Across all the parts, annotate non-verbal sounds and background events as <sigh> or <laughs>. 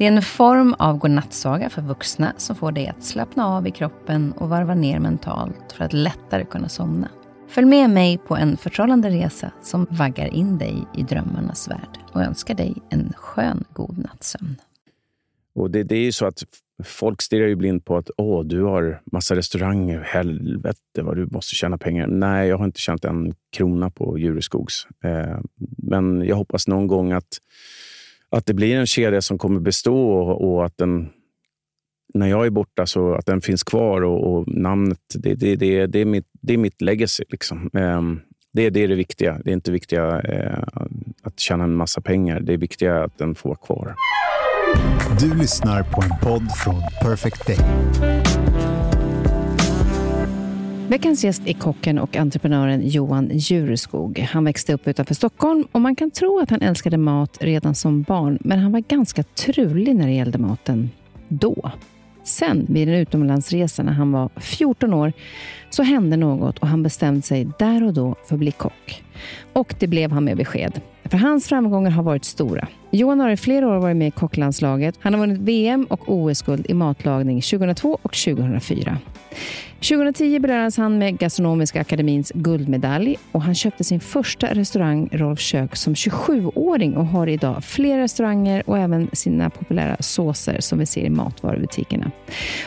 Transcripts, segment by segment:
Det är en form av godnattsaga för vuxna som får dig att slappna av i kroppen och varva ner mentalt för att lättare kunna somna. Följ med mig på en förtrollande resa som vaggar in dig i drömmarnas värld och önskar dig en skön god nattsömn. Och det, det är ju så att folk stirrar ju blind på att Åh, du har massa restauranger. Helvete vad du måste tjäna pengar. Nej, jag har inte tjänat en krona på Djureskogs. Eh, men jag hoppas någon gång att att det blir en kedja som kommer bestå och, och att den, när jag är borta, så att den finns kvar och, och namnet, det, det, det, det, är mitt, det är mitt legacy. Liksom. Ehm, det, det är det viktiga. Det är inte viktiga eh, att tjäna en massa pengar. Det är viktiga att den får vara kvar. Du lyssnar på en podd från Perfect Day. Veckans gäst är kocken och entreprenören Johan Jureskog. Han växte upp utanför Stockholm och man kan tro att han älskade mat redan som barn, men han var ganska trulig när det gällde maten då. Sen, vid en utomlandsresa när han var 14 år, så hände något och han bestämde sig där och då för att bli kock. Och det blev han med besked. För hans framgångar har varit stora. Johan har i flera år varit med i kocklandslaget. Han har vunnit VM och OS-guld i matlagning 2002 och 2004. 2010 belönades han med Gastronomiska akademins guldmedalj och han köpte sin första restaurang, Rolf Kök, som 27-åring och har idag flera restauranger och även sina populära såser som vi ser i matvarubutikerna.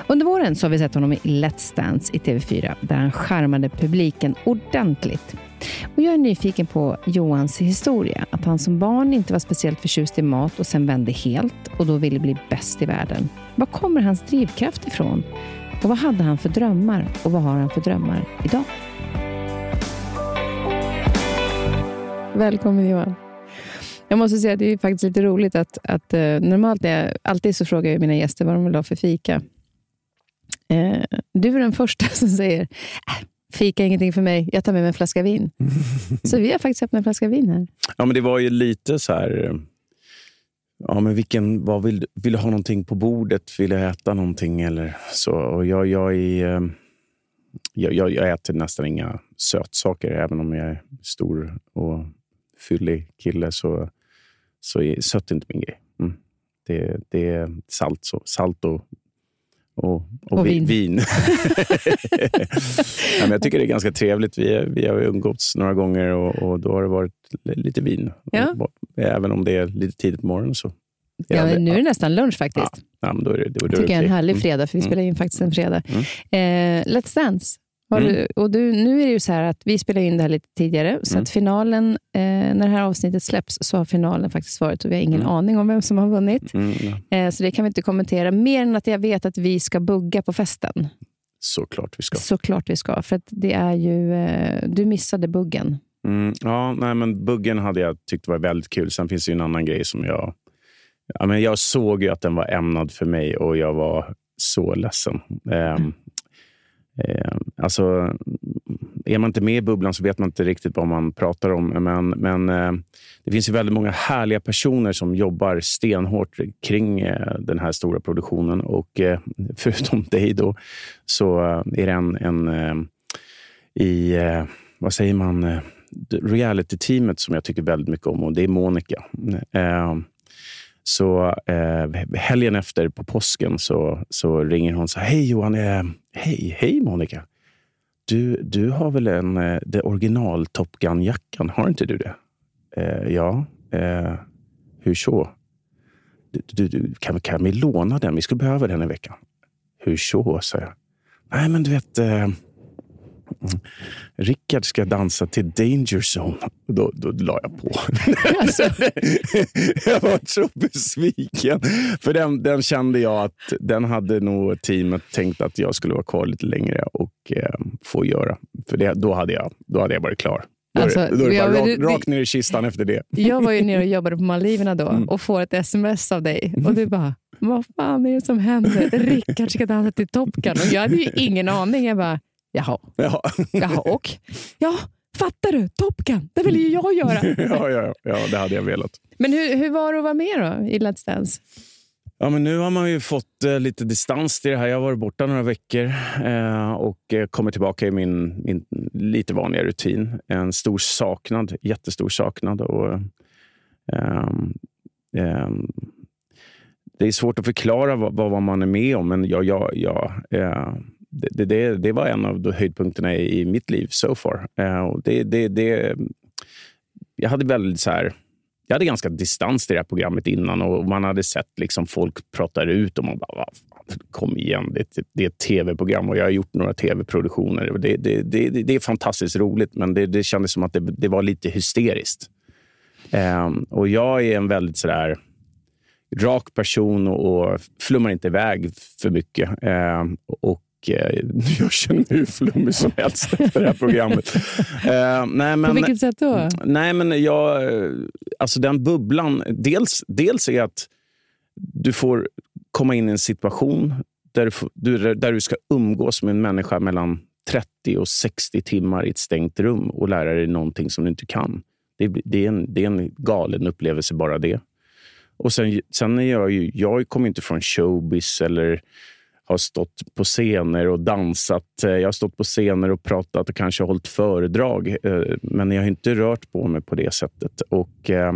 Under våren så har vi sett honom i Let's Dance i TV4 där han charmade publiken ordentligt. Och jag är nyfiken på Johans historia. Att han som barn inte var speciellt förtjust i mat och sen vände helt och då ville bli bäst i världen. Var kommer hans drivkraft ifrån? Och vad hade han för drömmar och vad har han för drömmar idag? Välkommen Johan. Jag måste säga att det är faktiskt lite roligt att, att uh, normalt jag, alltid så frågar jag mina gäster vad de vill ha för fika. Eh, du är den första <laughs> som säger äh, fika är ingenting för mig, jag tar med mig en flaska vin. <laughs> så vi har faktiskt öppnat en flaska vin här. Ja, men det var ju lite så här ja, men vilken, vad vill, vill du ha någonting på bordet? Vill du äta någonting? Eller så. Och jag, jag, är, ehm, jag, jag, äter nästan inga sötsaker. Även om jag är stor och fyllig kille så, så är sött inte min grej. Mm. Det, det är salt, så, salt och och, och, och vin. vin. <laughs> <laughs> ja, jag tycker det är ganska trevligt. Vi, vi har umgåtts några gånger och, och då har det varit lite vin. Ja. Även om det är lite tidigt på morgonen. Så ja, men nu är det nästan lunch faktiskt. Ja, men då är det, då är det tycker jag är en härlig fredag, för vi mm. spelar in faktiskt en fredag. Mm. Eh, Let's Dance. Mm. Du, och du, nu är det ju så här att vi spelar in det här lite tidigare, så mm. att finalen, eh, när det här avsnittet släpps, så har finalen faktiskt varit och vi har ingen mm. aning om vem som har vunnit. Mm, eh, så det kan vi inte kommentera, mer än att jag vet att vi ska bugga på festen. Såklart vi ska. Såklart vi ska, för det är ju, eh, du missade buggen. Mm, ja, nej, men buggen hade jag tyckt var väldigt kul. Sen finns det en annan grej som jag... Ja, men jag såg ju att den var ämnad för mig och jag var så ledsen. Um, Eh, alltså, är man inte med i bubblan så vet man inte riktigt vad man pratar om. Men, men eh, det finns ju väldigt många härliga personer som jobbar stenhårt kring eh, den här stora produktionen. Och eh, <laughs> förutom dig då, så eh, är det en, en eh, i, eh, vad säger man, eh, reality-teamet som jag tycker väldigt mycket om och det är Monica. Eh, så eh, helgen efter, på påsken, så, så ringer hon så Hej Johan! Hej, hej Monica! Du, du har väl en eh, det original Top Gun-jackan? Har inte du det? Eh, ja. Eh, hur så? Du, du, kan, kan vi låna den? Vi skulle behöva den i veckan. Hur så? sa jag. Nej, men du vet... Eh, Rickard ska dansa till Danger Zone. Då, då la jag på. Alltså. <laughs> jag var så besviken. För den, den kände jag att den hade nog teamet tänkt att jag skulle vara kvar lite längre och eh, få göra. För det, då, hade jag, då hade jag varit klar. Då är, alltså, då är det bara rakt, rakt ner i kistan efter det. Jag var ju nere och jobbade på Maldiverna då mm. och får ett sms av dig. Och du bara, vad fan är det som händer? Rickard ska dansa till Top Gun. Och jag hade ju ingen aning. Jag bara, jaha. Ja. Jaha, och? Ja, fattar du? Top Gun, det vill ju jag göra. <laughs> ja, ja, ja, det hade jag velat. Men hur, hur var det att vara med då i Let's Dance? Ja, men nu har man ju fått eh, lite distans till det här. Jag har varit borta några veckor eh, och eh, kommer tillbaka i min, min lite vanliga rutin. En stor saknad, jättestor saknad. Och, ehm, ehm, det är svårt att förklara vad, vad man är med om, men jag, jag, jag, eh, det, det, det var en av höjdpunkterna i, i mitt liv so far. Eh, och det, det, det, jag hade väldigt så här jag hade ganska distans till det här programmet innan och man hade sett liksom folk prata ut och man bara, kom igen, det, det är ett tv-program och jag har gjort några tv-produktioner. Det, det, det, det, är fantastiskt roligt, men det, det kändes som att det, det var lite hysteriskt. Um, och jag är en väldigt sådär rak person och, och flummar inte iväg för mycket. Um, och <laughs> jag känner mig hur flummig som helst efter det här programmet. uh, <laughs> nej, men, På vilket sätt då? Nej, men jag, alltså den bubblan. Dels, dels är att du får komma in i en situation där du, där du ska umgås med en människa mellan 30 och 60 timmar i ett stängt rum och lära dig någonting som du inte kan. Det, det, är, en, det är en galen upplevelse bara det. Och sen, sen är jag ju, jag kommer inte från showbiz eller har stått på scener och dansat. Eh, jag har stått på scener och pratat och kanske hållit föredrag. Eh, men jag har inte rört på mig på det sättet. Och eh,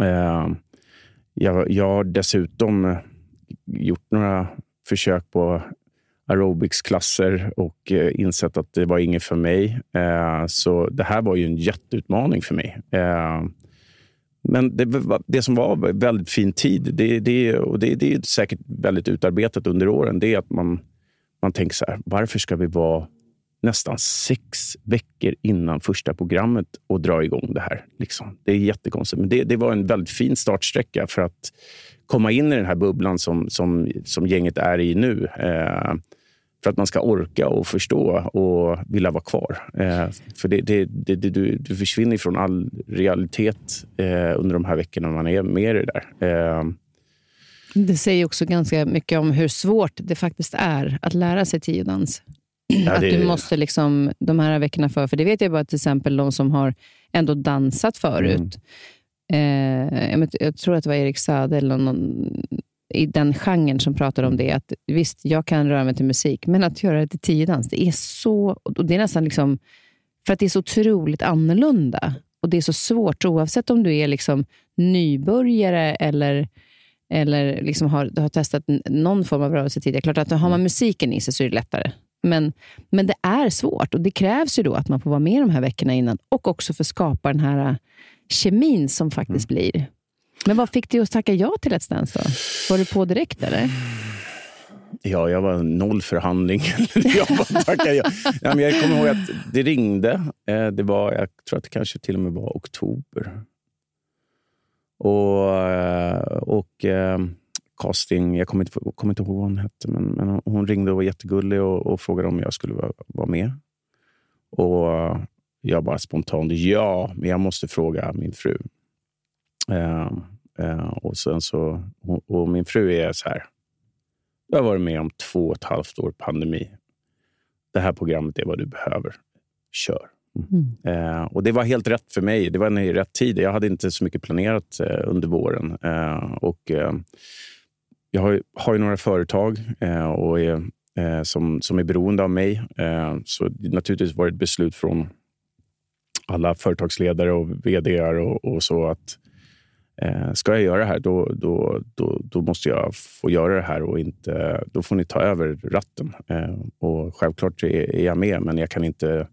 eh jag, jag har dessutom gjort några försök på aerobicsklasser och insett att det var inget för mig. Så det här var ju en jätteutmaning för mig. Men det, det, som var väldigt fin tid, det, det, och det, det är säkert väldigt utarbetat under åren, det är att man, man tänker så här, varför ska vi vara nästan sex veckor innan första programmet och dra igång det här? Liksom. Det är jättekonstigt, men det, det var en väldigt fin startsträcka för att komma in i den här bubblan som, som, som gänget är i nu. Eh, för att man ska orka och förstå och vilja vara kvar. Eh, för det, det, det, du, du försvinner från all realitet eh, under de här veckorna man är med i det där. Eh. Det säger också ganska mycket om hur svårt det faktiskt är att lära sig tiodans. Ja, att du måste liksom, de här veckorna för, för det vet jag bara till exempel de som har ändå dansat förut. Mm. Eh, jag, tror att det var Erik Saade eller någon, i den genren som pratar om det. Att Visst, jag kan röra mig till musik, men att göra det till tiodans, det är så... Och det är nästan liksom... För att det är så otroligt annorlunda. Och det är så svårt, oavsett om du är liksom nybörjare eller, eller liksom har, har testat någon form av rörelse tidigare. Klart att har man musiken i sig så är det lättare. Men, men det är svårt och det krävs ju då att man får vara med de här veckorna innan och också få skapa den här kemin som faktiskt mm. blir. Men vad fick dig att tacka ja till Let's Dance? Då? Var du på direkt eller? Ja, jag var noll förhandling. <laughs> jag bara tackade ja. ja. men Jag kommer ihåg att det ringde. Eh, det var, jag tror att det kanske till och med var oktober. Och, eh, och eh, casting, jag kommer inte, kommer inte ihåg vad hon hette, men, men hon ringde och var jättegullig och, och frågade om jag skulle vara, vara med. Och jag bara spontant, ja, men jag måste fråga min fru. Uh, uh, och, sen så, och min fru är så här. Jag har varit med om två och ett halvt år pandemi. Det här programmet är vad du behöver. Kör. Mm. Uh, och Det var helt rätt för mig. Det var i rätt tid. Jag hade inte så mycket planerat under våren. och Jag har, har ju några företag och är, som, som är beroende av mig. så naturligtvis var det ett beslut från alla företagsledare och vd och, och så att Eh, ska jag göra det här, då, då, då, då, måste jag få göra det här och inte, då får ni ta över ratten. Eh, och Självklart är, är, jag med, men jag kan inte,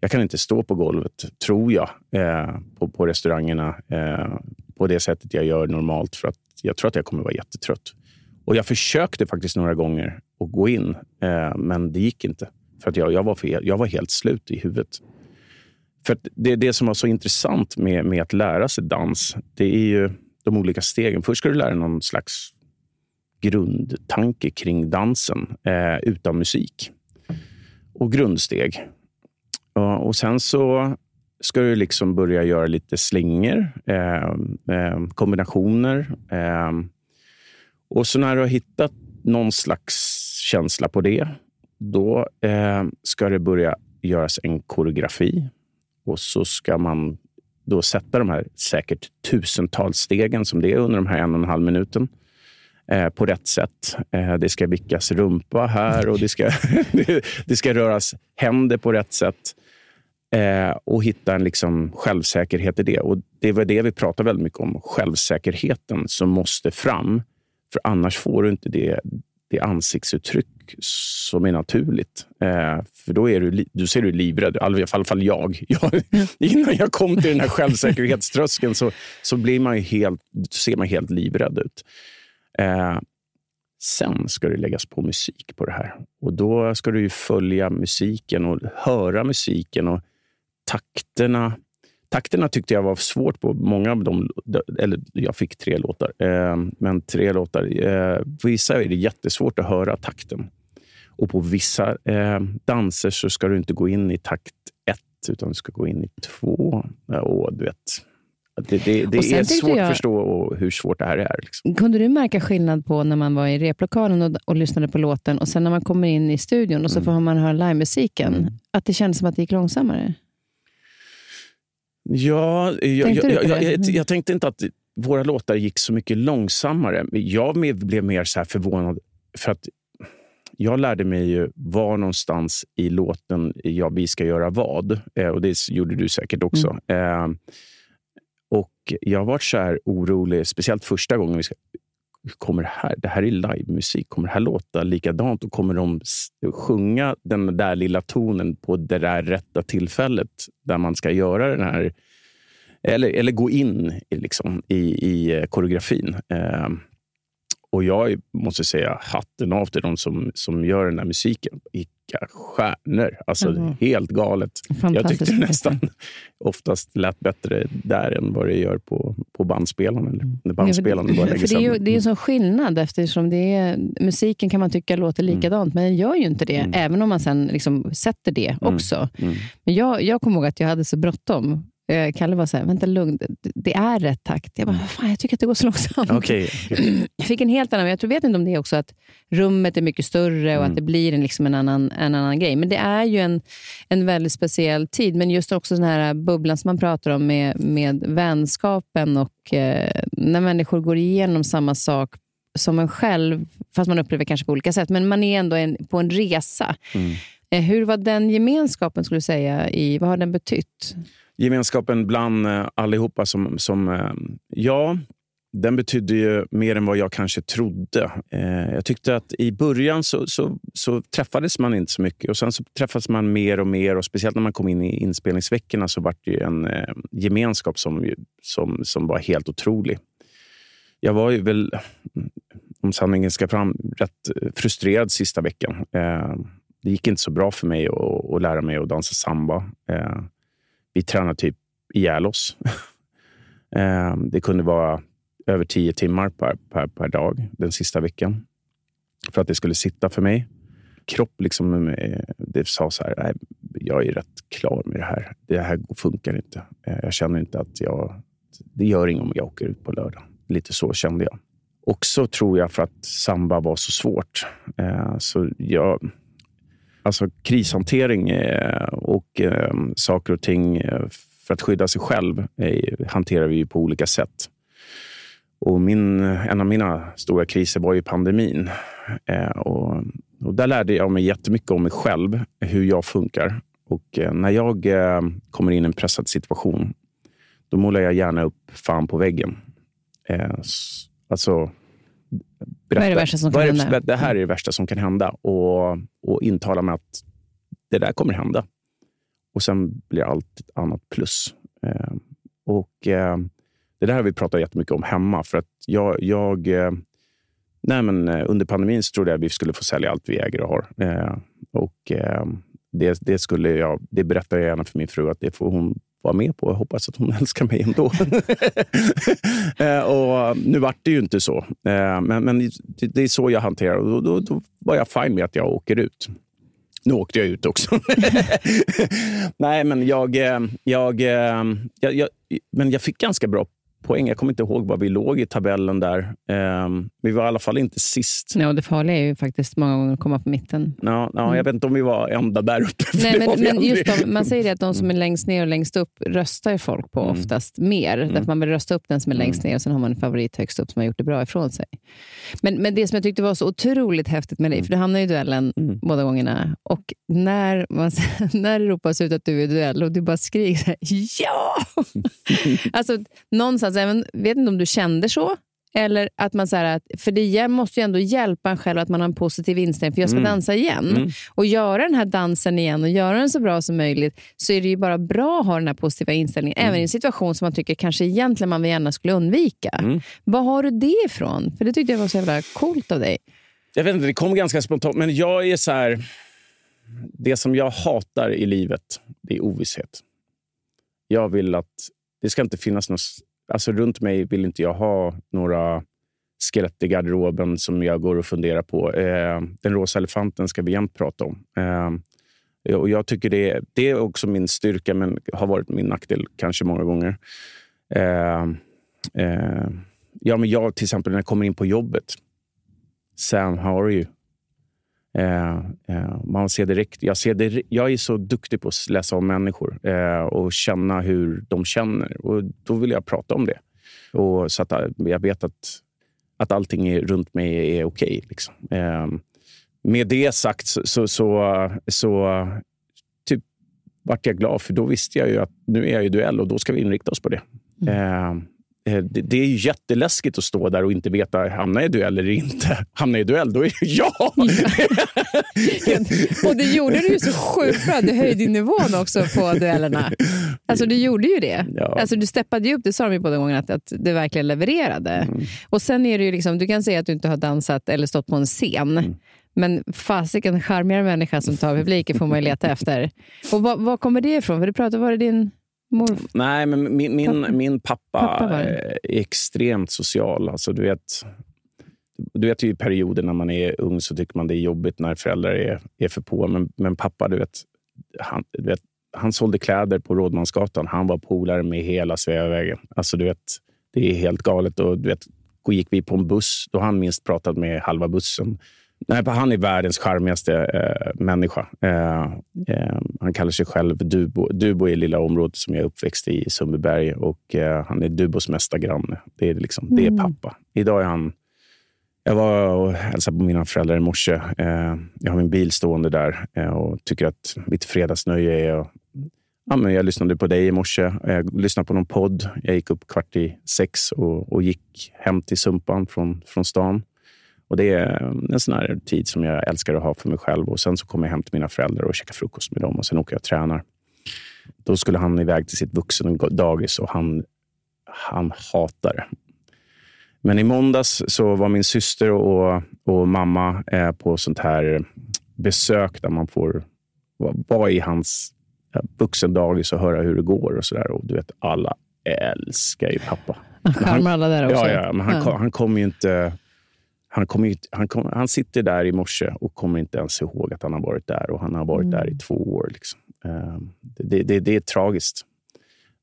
jag kan inte stå på golvet, tror jag, eh, på, på restaurangerna eh, på det sättet jag gör normalt. För att jag tror att jag kommer vara jättetrött. Och Jag försökte faktiskt några gånger att gå in, eh, men det gick inte. För att jag, jag, var för, jag var helt slut i huvudet. För det, det som var så intressant med, med att lära sig dans, det är ju de olika stegen. Först ska du lära dig någon slags grundtanke kring dansen eh, utan musik. Och grundsteg. Och, och sen så ska du liksom börja göra lite slingor, eh, eh, kombinationer. Eh, Och så när du har hittat någon slags känsla på det, då eh, ska det börja göras en koreografi. Och så ska man då sätta de här säkert tusentals stegen som det är under de här en och en halv minuten eh, på rätt sätt. Eh, det ska vickas rumpa här och det ska, <laughs> det ska röras händer på rätt sätt. Eh, och hitta en liksom självsäkerhet i det. Och Det var det vi pratade väldigt mycket om. Självsäkerheten som måste fram. För annars får du inte det, det ansiktsuttryck som är naturligt. Eh, för då, är du, då ser du livrädd, i alla fall jag. <laughs> jag innan jag kom till den här självsäkerhetströskeln så, så blir man helt, ser man helt livrädd ut. Eh, sen ska det läggas på musik på det här. Och Då ska du följa musiken och höra musiken och takterna. Takterna tyckte jag var svårt på många av dem. Eller jag fick tre låtar, eh, men tre låtar. Eh, på vissa är det jättesvårt att höra takten. Och på vissa eh, danser så ska du inte gå in i takt ett, utan du ska gå in i två. Och du vet, det, det, det är svårt jag, att förstå hur svårt det här är. Liksom. Kunde du märka skillnad på när man var i replokalen och, och lyssnade på låten och sen när man kommer in i studion och så mm. får man höra livemusiken? Mm. Att det kändes som att det gick långsammare? Ja, jag, tänkte jag, jag, jag, jag, tänkte inte att våra låtar gick så mycket långsammare. Jag blev mer så förvånad för att jag lärde mig ju var någonstans i låten ja, vi ska göra vad. Eh, och Det gjorde du säkert också. Mm. Eh, och Jag var så här orolig, speciellt första gången. vi ska, kommer det här? Det här är livemusik. Kommer det här låta likadant? Och kommer de sjunga den där lilla tonen på det där rätta tillfället där man ska göra den här eller, eller gå in liksom, i, i eh, koreografin. Och jag måste säga hatten av till de som, som gör den här musiken. Vilka stjärnor! Alltså mm. helt galet. Jag tyckte nästan oftast lät bättre där än vad det gör på, på bandspelaren. Eller när bandspelaren ja, för, för det, är ju, det är en sån skillnad eftersom det är, musiken kan man tycka låter mm. likadant, mm. men den gör ju inte det. Mm. Även om man sen liksom sätter det mm. också. Mm. Men jag, jag kommer ihåg att jag hade så bråttom Kalle var så här, vänta lugn, det är rätt takt. Jag bara, fan, jag tycker att det går så långsamt. Okay, okay. <clears throat> Jag fick en helt annan, jag tror, vet inte om det är också att rummet är mycket större och mm. att det blir en, liksom en, annan, en annan grej. Men det är ju en, en väldigt speciell tid. Men just också den här bubblan som man pratar om med, med vänskapen och eh, när människor går igenom samma sak som en själv, fast man upplever kanske på olika sätt. Men man är ändå en, på en resa. Mm. Eh, hur var den gemenskapen, skulle du säga? I, vad har den betytt? Gemenskapen bland eh, allihopa som, som eh, ja, den betydde ju mer än vad jag kanske trodde. Eh, jag tyckte att i början så, så, så, träffades man inte så mycket och sen så träffades man mer och mer. och Speciellt när man kom in i inspelningsveckorna så var det en eh, gemenskap som, som, som var helt otrolig. Jag var ju väl, om sanningen ska fram, rätt eh, frustrerad sista veckan. Eh, det gick inte så bra för mig att, att lära mig att dansa samba. Vi tränade typ ihjäl oss. <laughs> Ehm, det kunde vara över tio timmar per, per, per dag den sista veckan för att det skulle sitta för mig. Kropp liksom, eh, det sa så här, nej, jag är rätt klar med det här. Det här funkar inte. Eh, jag känner inte att jag... Det gör inget om jag åker ut på lördag. Lite så kände jag. Också tror jag för att samba var så svårt. Eh, så jag, Alltså krishantering eh, och eh, saker och ting eh, för att skydda sig själv eh, hanterar vi på olika sätt. Och min, en av mina stora kriser var ju pandemin. Och, och där lärde jag mig jättemycket om mig själv, hur jag funkar. Och när jag kommer in i en pressad situation, då målar jag gärna upp fan på väggen. Alltså, berätta. Vad är det värsta som kan hända? Det här är det värsta som kan hända. Och, och intala mig att det där kommer hända. Och sen blir allt annat plus. Eh, och eh, Det där har vi pratat jättemycket om hemma. För att jag, jag eh, nej men, eh, under pandemin så trodde jag att vi skulle få sälja allt vi äger och har. Eh, och eh, det, det, skulle jag, det berättar jag gärna för min fru att det får hon vara med på. Jag hoppas att hon <laughs> älskar mig ändå. <laughs> Eh, och nu vart det ju inte så. Eh, men, men det är så jag hanterar och då, då, då var jag fine med att jag åker ut. Nu åkte jag ut också. <laughs> Nej, men jag, eh, jag, jag, jag, men jag fick ganska bra poäng. Jag kommer inte ihåg vad vi låg i tabellen där. Um, vi var i alla fall inte sist. Ja, det farliga är ju faktiskt många gånger att komma på mitten. Ja, ja, mm. Jag vet inte om vi var ända där uppe. Nej, men, men just de, man säger det att de som är längst ner och längst upp röstar folk på mm. oftast mer. Mm. Därför man vill rösta upp den som är längst mm. ner och sen har man en favorit högst upp som har gjort det bra ifrån sig. Men, men det som jag tyckte var så otroligt häftigt med dig, mm. för du hamnade i duellen mm. båda gångerna. Och när, man, <laughs> när det ropas ut att du är i duell och du bara skriker ja! <laughs> alltså, någonstans, jag vet inte om du kände så, eller att man så att, för det måste ju ändå hjälpa en själv att man har en positiv inställning, för jag ska mm. dansa igen. Mm. Och göra den här dansen igen och göra den så bra som möjligt, så är det ju bara bra att ha den här positiva inställningen, mm. även i en situation som man tycker kanske egentligen man gärna skulle undvika. Mm. Var har du det ifrån? För det tyckte jag var så jävla coolt av dig. Jag vet inte, det kom ganska spontant, men jag är så här, Det som jag hatar i livet, det är ovisshet. Jag vill att det ska inte finnas något Alltså runt mig vill inte jag ha några skelett i garderoben som jag går och funderar på. Eh, den rosa elefanten ska vi jämt prata om. Eh, och jag tycker det, det är också min styrka, men har varit min nackdel kanske många gånger. Eh, eh ja, men jag till exempel när jag kommer in på jobbet. Sam, how are you? Eh, eh, man ser direkt, jag, ser direkt, jag är så duktig på att läsa om människor eh, och känna hur de känner. Och Då vill jag prata om det. Och så att eh, jag vet att, att allting runt mig är okej. Okay, liksom. Eh, med det sagt så, så, så, så typ, vart jag glad, för då visste jag ju att nu är jag i duell och då ska vi inrikta oss på det. Mm. Eh, det, är ju jätteläskigt att stå där och inte veta, hamnar jag i duell eller inte? <laughs> Hamnar jag i duell, då är det ja! <laughs> och det gjorde du ju så sjukt bra. Du höjde nivån också på duellerna. Alltså du gjorde ju det. Ja. Alltså, du steppade ju upp, det sa de ju båda gångerna, att, att du verkligen levererade. Mm. Och sen är det ju liksom, du kan säga att du inte har dansat eller stått på en scen. Mm. Men fasiken, charmigare människa som tar publiken får man ju leta efter. Och var, var kommer det ifrån? För du pratade, var det din Morf. Nej, men min, min, pappa, min pappa, pappa är extremt social. Alltså, du vet, du vet ju i perioder när man är ung så tycker man det är jobbigt när föräldrar är, är för på. Men, men pappa, du vet, han, du vet, han sålde kläder på Rådmansgatan. Han var polare med hela Sveavägen. Alltså, du vet, det är helt galet. Och, du vet, gick vi på en buss, då har han minst pratat med halva bussen. Nej, han är världens charmigaste eh, människa. Eh, eh, han kallar sig själv Dubo. Dubo är lilla området som jag är uppväxt i, Sundbyberg. Och, eh, han är Dubos mesta granne. Det är, liksom, det är mm. pappa. Idag är han... Jag var och hälsade på mina föräldrar i morse. Eh, jag har min bil stående där eh, och tycker att mitt fredagsnöje är att Ja, men jag lyssnade på dig i morse. Jag lyssnade på någon podd. Jag gick upp kvart i sex och, och gick hem till Sumpan från, från stan. Och Det är en sån här tid som jag älskar att ha för mig själv. Och Sen så kommer jag hem till mina föräldrar och käkar frukost med dem och sen åker jag och tränar. Då skulle han iväg till sitt vuxendagis och han, han hatar det. Men i måndags så var min syster och, och mamma eh, på sånt här besök där man får vara i hans vuxendagis och höra hur det går. och så där. Och du vet, Alla älskar ju pappa. Han charmar alla där också. Ja, ja men han, ja. han kommer ju inte han, kommer, han, kom, han sitter där i morse och kommer inte ens ihåg att han har varit där. Och Han har varit mm. där i mm. två år. Liksom. Ehm, det, det, det, är tragiskt.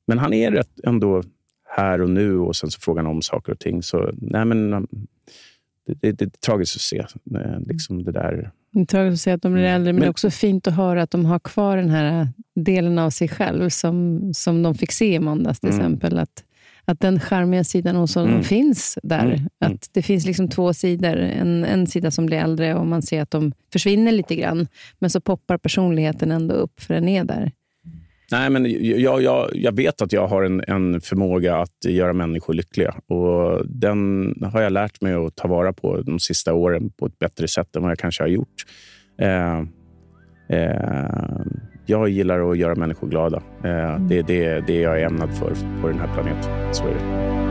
Men han är rätt ändå här och nu och sen så frågar han om saker och ting. Så, nej, men, um, det, det, är tragiskt att se eh, liksom det där. Det är tragiskt att se att de blir mm. äldre, men, men det är också fint att höra att de har kvar den här delen av sig själv som, som de fick se i måndags till mm. exempel. Att, att den charmiga sidan honom mm. finns där. Mm. mm. Att Det finns liksom två sidor. En, en sida som blir äldre och man ser att de försvinner lite grann. Men så poppar personligheten ändå upp, för den är där. Nej, men jag, jag, jag vet att jag har en, en förmåga att göra människor lyckliga. Och Den har jag lärt mig att ta vara på de sista åren på ett bättre sätt än vad jag kanske har gjort. Eh, eh, jag gillar att göra människor glada. Eh, mm. Det är det, det jag är ämnad för på den här planeten. Så är det.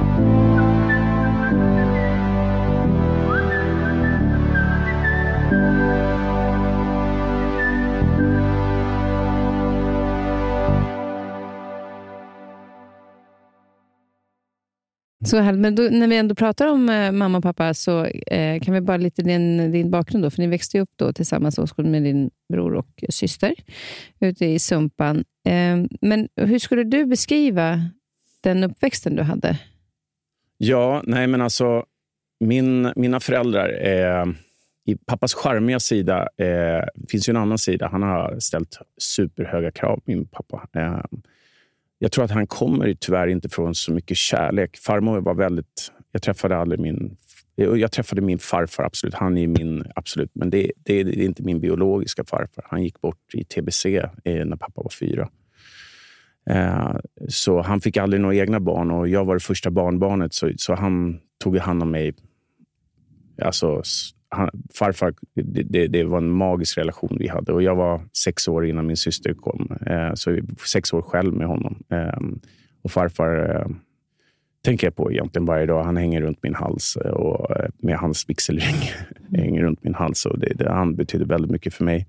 Så härligt. Men då, när vi ändå pratar om eh, mamma och pappa, så eh, kan vi bara lite din, din bakgrund. Då, för Ni växte upp då tillsammans med din bror och syster ute i Sumpan. Eh, men hur skulle du beskriva den uppväxten du hade? Ja, nej men alltså min, mina föräldrar, eh, i pappas charmiga sida eh, finns ju en annan sida. Han har ställt superhöga krav, min pappa. Eh, jag tror att han kommer tyvärr inte från så mycket kärlek. Farmor var väldigt... Jag träffade aldrig min... Jag träffade min farfar, absolut. Han är min... absolut, Men det, det, det är inte min biologiska farfar. Han gick bort i tbc eh, när pappa var fyra. Eh, så han fick aldrig några egna barn och jag var det första barnbarnet. Så, så han tog hand om mig. Alltså, han, farfar, det, det, var en magisk relation vi hade. Och Jag var sex år innan min syster kom. Eh, så sex år själv med honom. Eh, och farfar eh, tänker jag på egentligen varje dag. Han hänger runt min hals eh, och eh, med hans vigselring. <laughs> hänger runt min hals. Och det, det, han betyder väldigt mycket för mig.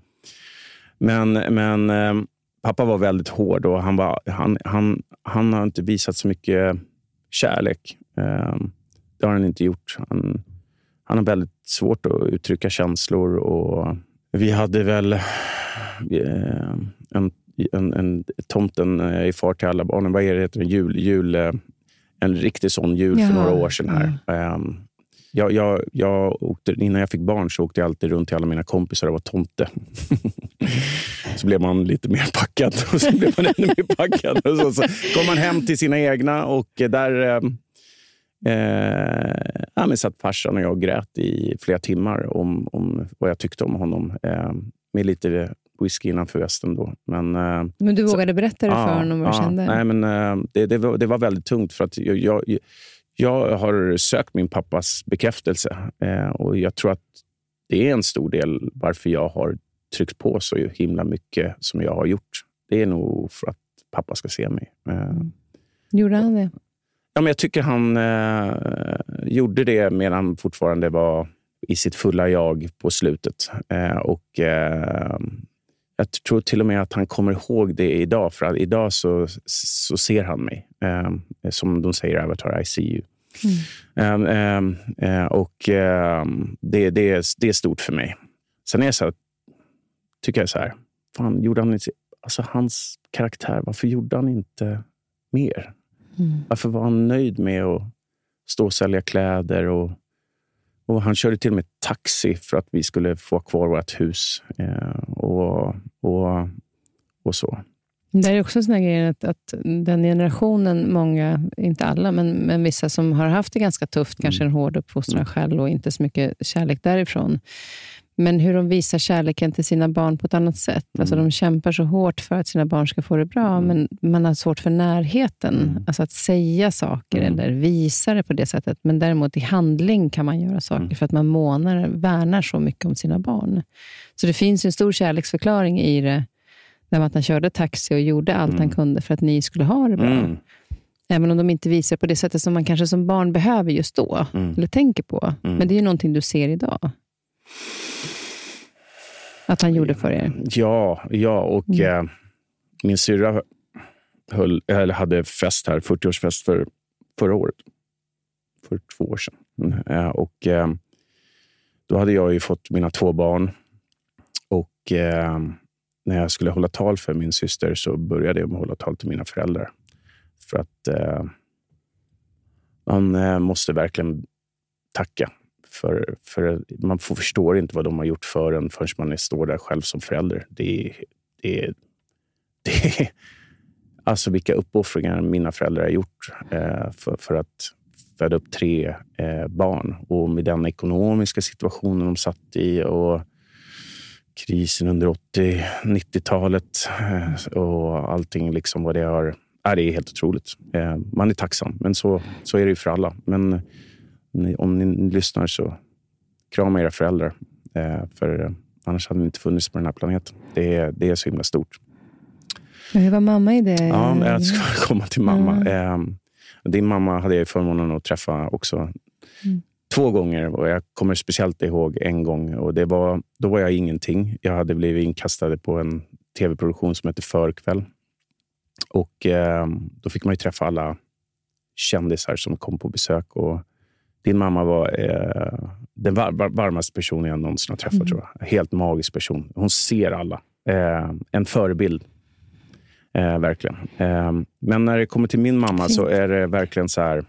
Men, men ehm, pappa var väldigt hård och han, var, han, han, han har inte visat så mycket kärlek. Ehm, det har han inte gjort. Han, han har väldigt svårt att uttrycka känslor. Och vi hade väl eh, en, en, en tomten i far till alla barnen. Vad är det heter? Jul, jul, eh, en riktig sån jul för några år sedan. här. Mm. Jag, jag, jag åkte, innan jag fick barn så åkte jag alltid runt till alla mina kompisar och var tomte. <laughs> så blev man lite mer packad och <laughs> så blev man ännu mer packad. Och så, så kom man hem till sina egna och där eh, ja, men satt farsan och jag grät i flera timmar om, om vad jag tyckte om honom. Eh, med lite whisky innanför västen då. Men, eh, men du vågade så, berätta det för ja, honom vad du ja, kände? Nej, men, eh, det, det, var, det var väldigt tungt för att jag, jag jag har sökt min pappas bekräftelse eh, och jag tror att det är en stor del varför jag har tryckt på så himla mycket som jag har gjort. Det är nog för att pappa ska se mig. Mm. Gjorde han det? Ja, men jag tycker han eh, gjorde det medan han fortfarande var i sitt fulla jag på slutet. Eh, och eh, Jag tror till och med att han kommer ihåg det idag, för att idag så, så ser han mig. Eh, som de säger i Avatar, I see you. Mm. Um, um, och det, det, det är stort för mig. Sen är jag så här, tycker jag så här, fan, gjorde han inte, alltså hans karaktär, varför gjorde han inte mer? Mm. Varför var han nöjd med att stå och sälja kläder? Och, och Han körde till och med taxi för att vi skulle få kvar vårt hus. Uh, och, och, och så. Det är också såna grejer att, att den generationen, många, inte alla, men, men vissa som har haft det ganska tufft, mm. kanske en hård uppfostran mm. själv och inte så mycket kärlek därifrån. Men hur de visar kärleken till sina barn på ett annat sätt. Mm. Alltså de kämpar så hårt för att sina barn ska få det bra, mm. men man har svårt för närheten. Mm. Alltså att säga saker mm. eller visa det på det sättet. Men däremot i handling kan man göra saker mm. för att man månar, värnar så mycket om sina barn. Så det finns en stor kärleksförklaring i det där att han körde taxi och gjorde allt mm. han kunde för att ni skulle ha det bra. Mm. Även om de inte visar på det sättet som man kanske som barn behöver just då, mm. eller tänker på. Mm. Men det är ju någonting du ser idag. Att han gjorde för er. Ja, ja och mm. eh, min syrra höll, eller hade fest här, 40-årsfest för förra året. För två år sedan. Mm, eh, och, eh, då hade jag ju fått mina två barn. Och eh, när jag skulle hålla tal för min syster så började jag med att hålla tal till mina föräldrar. För att eh, man eh, måste verkligen tacka. För, för man förstår inte vad de har gjort för en förrän man står där själv som förälder. Det är, det är, <laughs> det är, alltså vilka uppoffringar mina föräldrar har gjort eh, för, för att föda upp tre eh, barn. Och med den ekonomiska situationen de satt i och krisen under 80-90-talet eh, och allting liksom vad det har... Är det är helt otroligt. Eh, man är tacksam, men så, så är det ju för alla. Men ni, om ni lyssnar så krama era föräldrar. Eh, för annars hade ni inte funnits på den här planeten. Det är, det är så himla stort. Hur var mamma i det? Ja, jag ska <laughs> komma till mamma. Mm. Din mamma hade jag förmånen att träffa också. Mm två gånger och jag kommer speciellt ihåg en gång. Och det var, då var jag ingenting. Jag hade blivit inkastad på en tv-produktion som heter Förkväll. Och eh, då fick man träffa alla kändisar som kom på besök. Och din mamma var eh, den var, var, varmaste personen jag någonsin har träffat. Mm. Tror jag. Helt magisk person. Hon ser alla. Eh, en förebild. Eh, verkligen. Eh, men när det kommer till min mamma så är det verkligen så här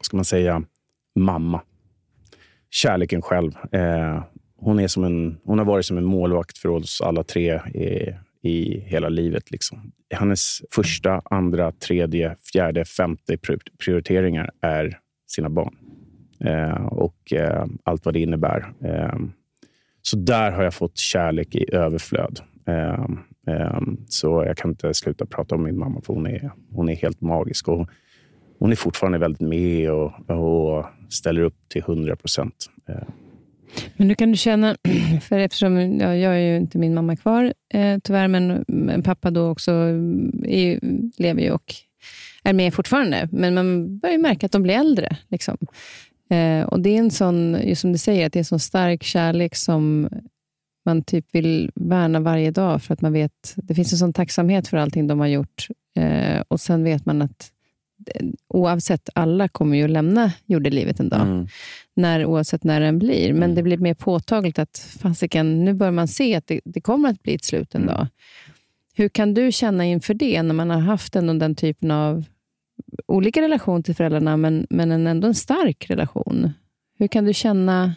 ska man säga, mamma. Kärleken själv. Eh, hon, är som en, hon har varit som en målvakt för oss alla tre i, i hela livet. Liksom. Hennes första, andra, tredje, fjärde, femte prioriteringar är sina barn. Eh, och eh, allt vad det innebär. Eh, så där har jag fått kärlek i överflöd. Eh, eh, så jag kan inte sluta prata om min mamma, för hon är, hon är helt magisk. Och hon är fortfarande väldigt med och, och ställer upp till hundra procent. Eh. Men nu kan du känna, <clears throat> för eftersom ja, jag är ju inte min mamma kvar eh, tyvärr, men, men, pappa då också eh, är, lever ju och är med fortfarande. Men man börjar märka att de blir äldre. Liksom. Eh, och Det är en sån, just som du säger, att det är en sån stark kärlek som man typ vill värna varje dag, för att man vet, det finns en sån tacksamhet för allting de har gjort. Eh, och Sen vet man att oavsett, alla kommer ju att lämna jordelivet en dag. Mm. När, oavsett när den blir. Men mm. det blir mer påtagligt att fasiken, nu börjar man se att det, det, kommer att bli ett slut en mm. dag. Hur kan du känna inför det, när man har haft ändå den typen av olika relation till föräldrarna, men, men ändå en stark relation? Hur kan du känna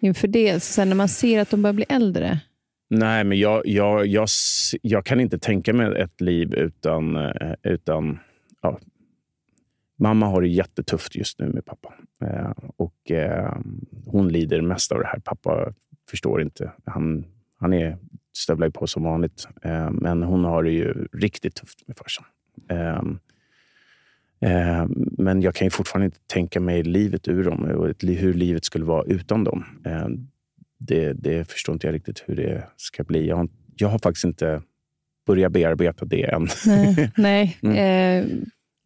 inför det, sen när man ser att de börjar bli äldre? Nej, men jag, jag, jag, jag kan inte tänka mig ett liv utan, eh, utan ja, Mamma har det jättetufft just nu med pappa. Eh, och eh, Hon lider mest av det här. Pappa förstår inte. Han, han är, stövlar på som vanligt. Eh, men hon har det ju riktigt tufft med farsan. Eh, Eh, eh, men jag kan ju fortfarande inte tänka mig livet ur dem och hur livet skulle vara utan dem. Eh, det, det förstår inte jag riktigt hur det ska bli. Jag har, jag har faktiskt inte börjat bearbeta det än. Nej, <laughs> nej. mm.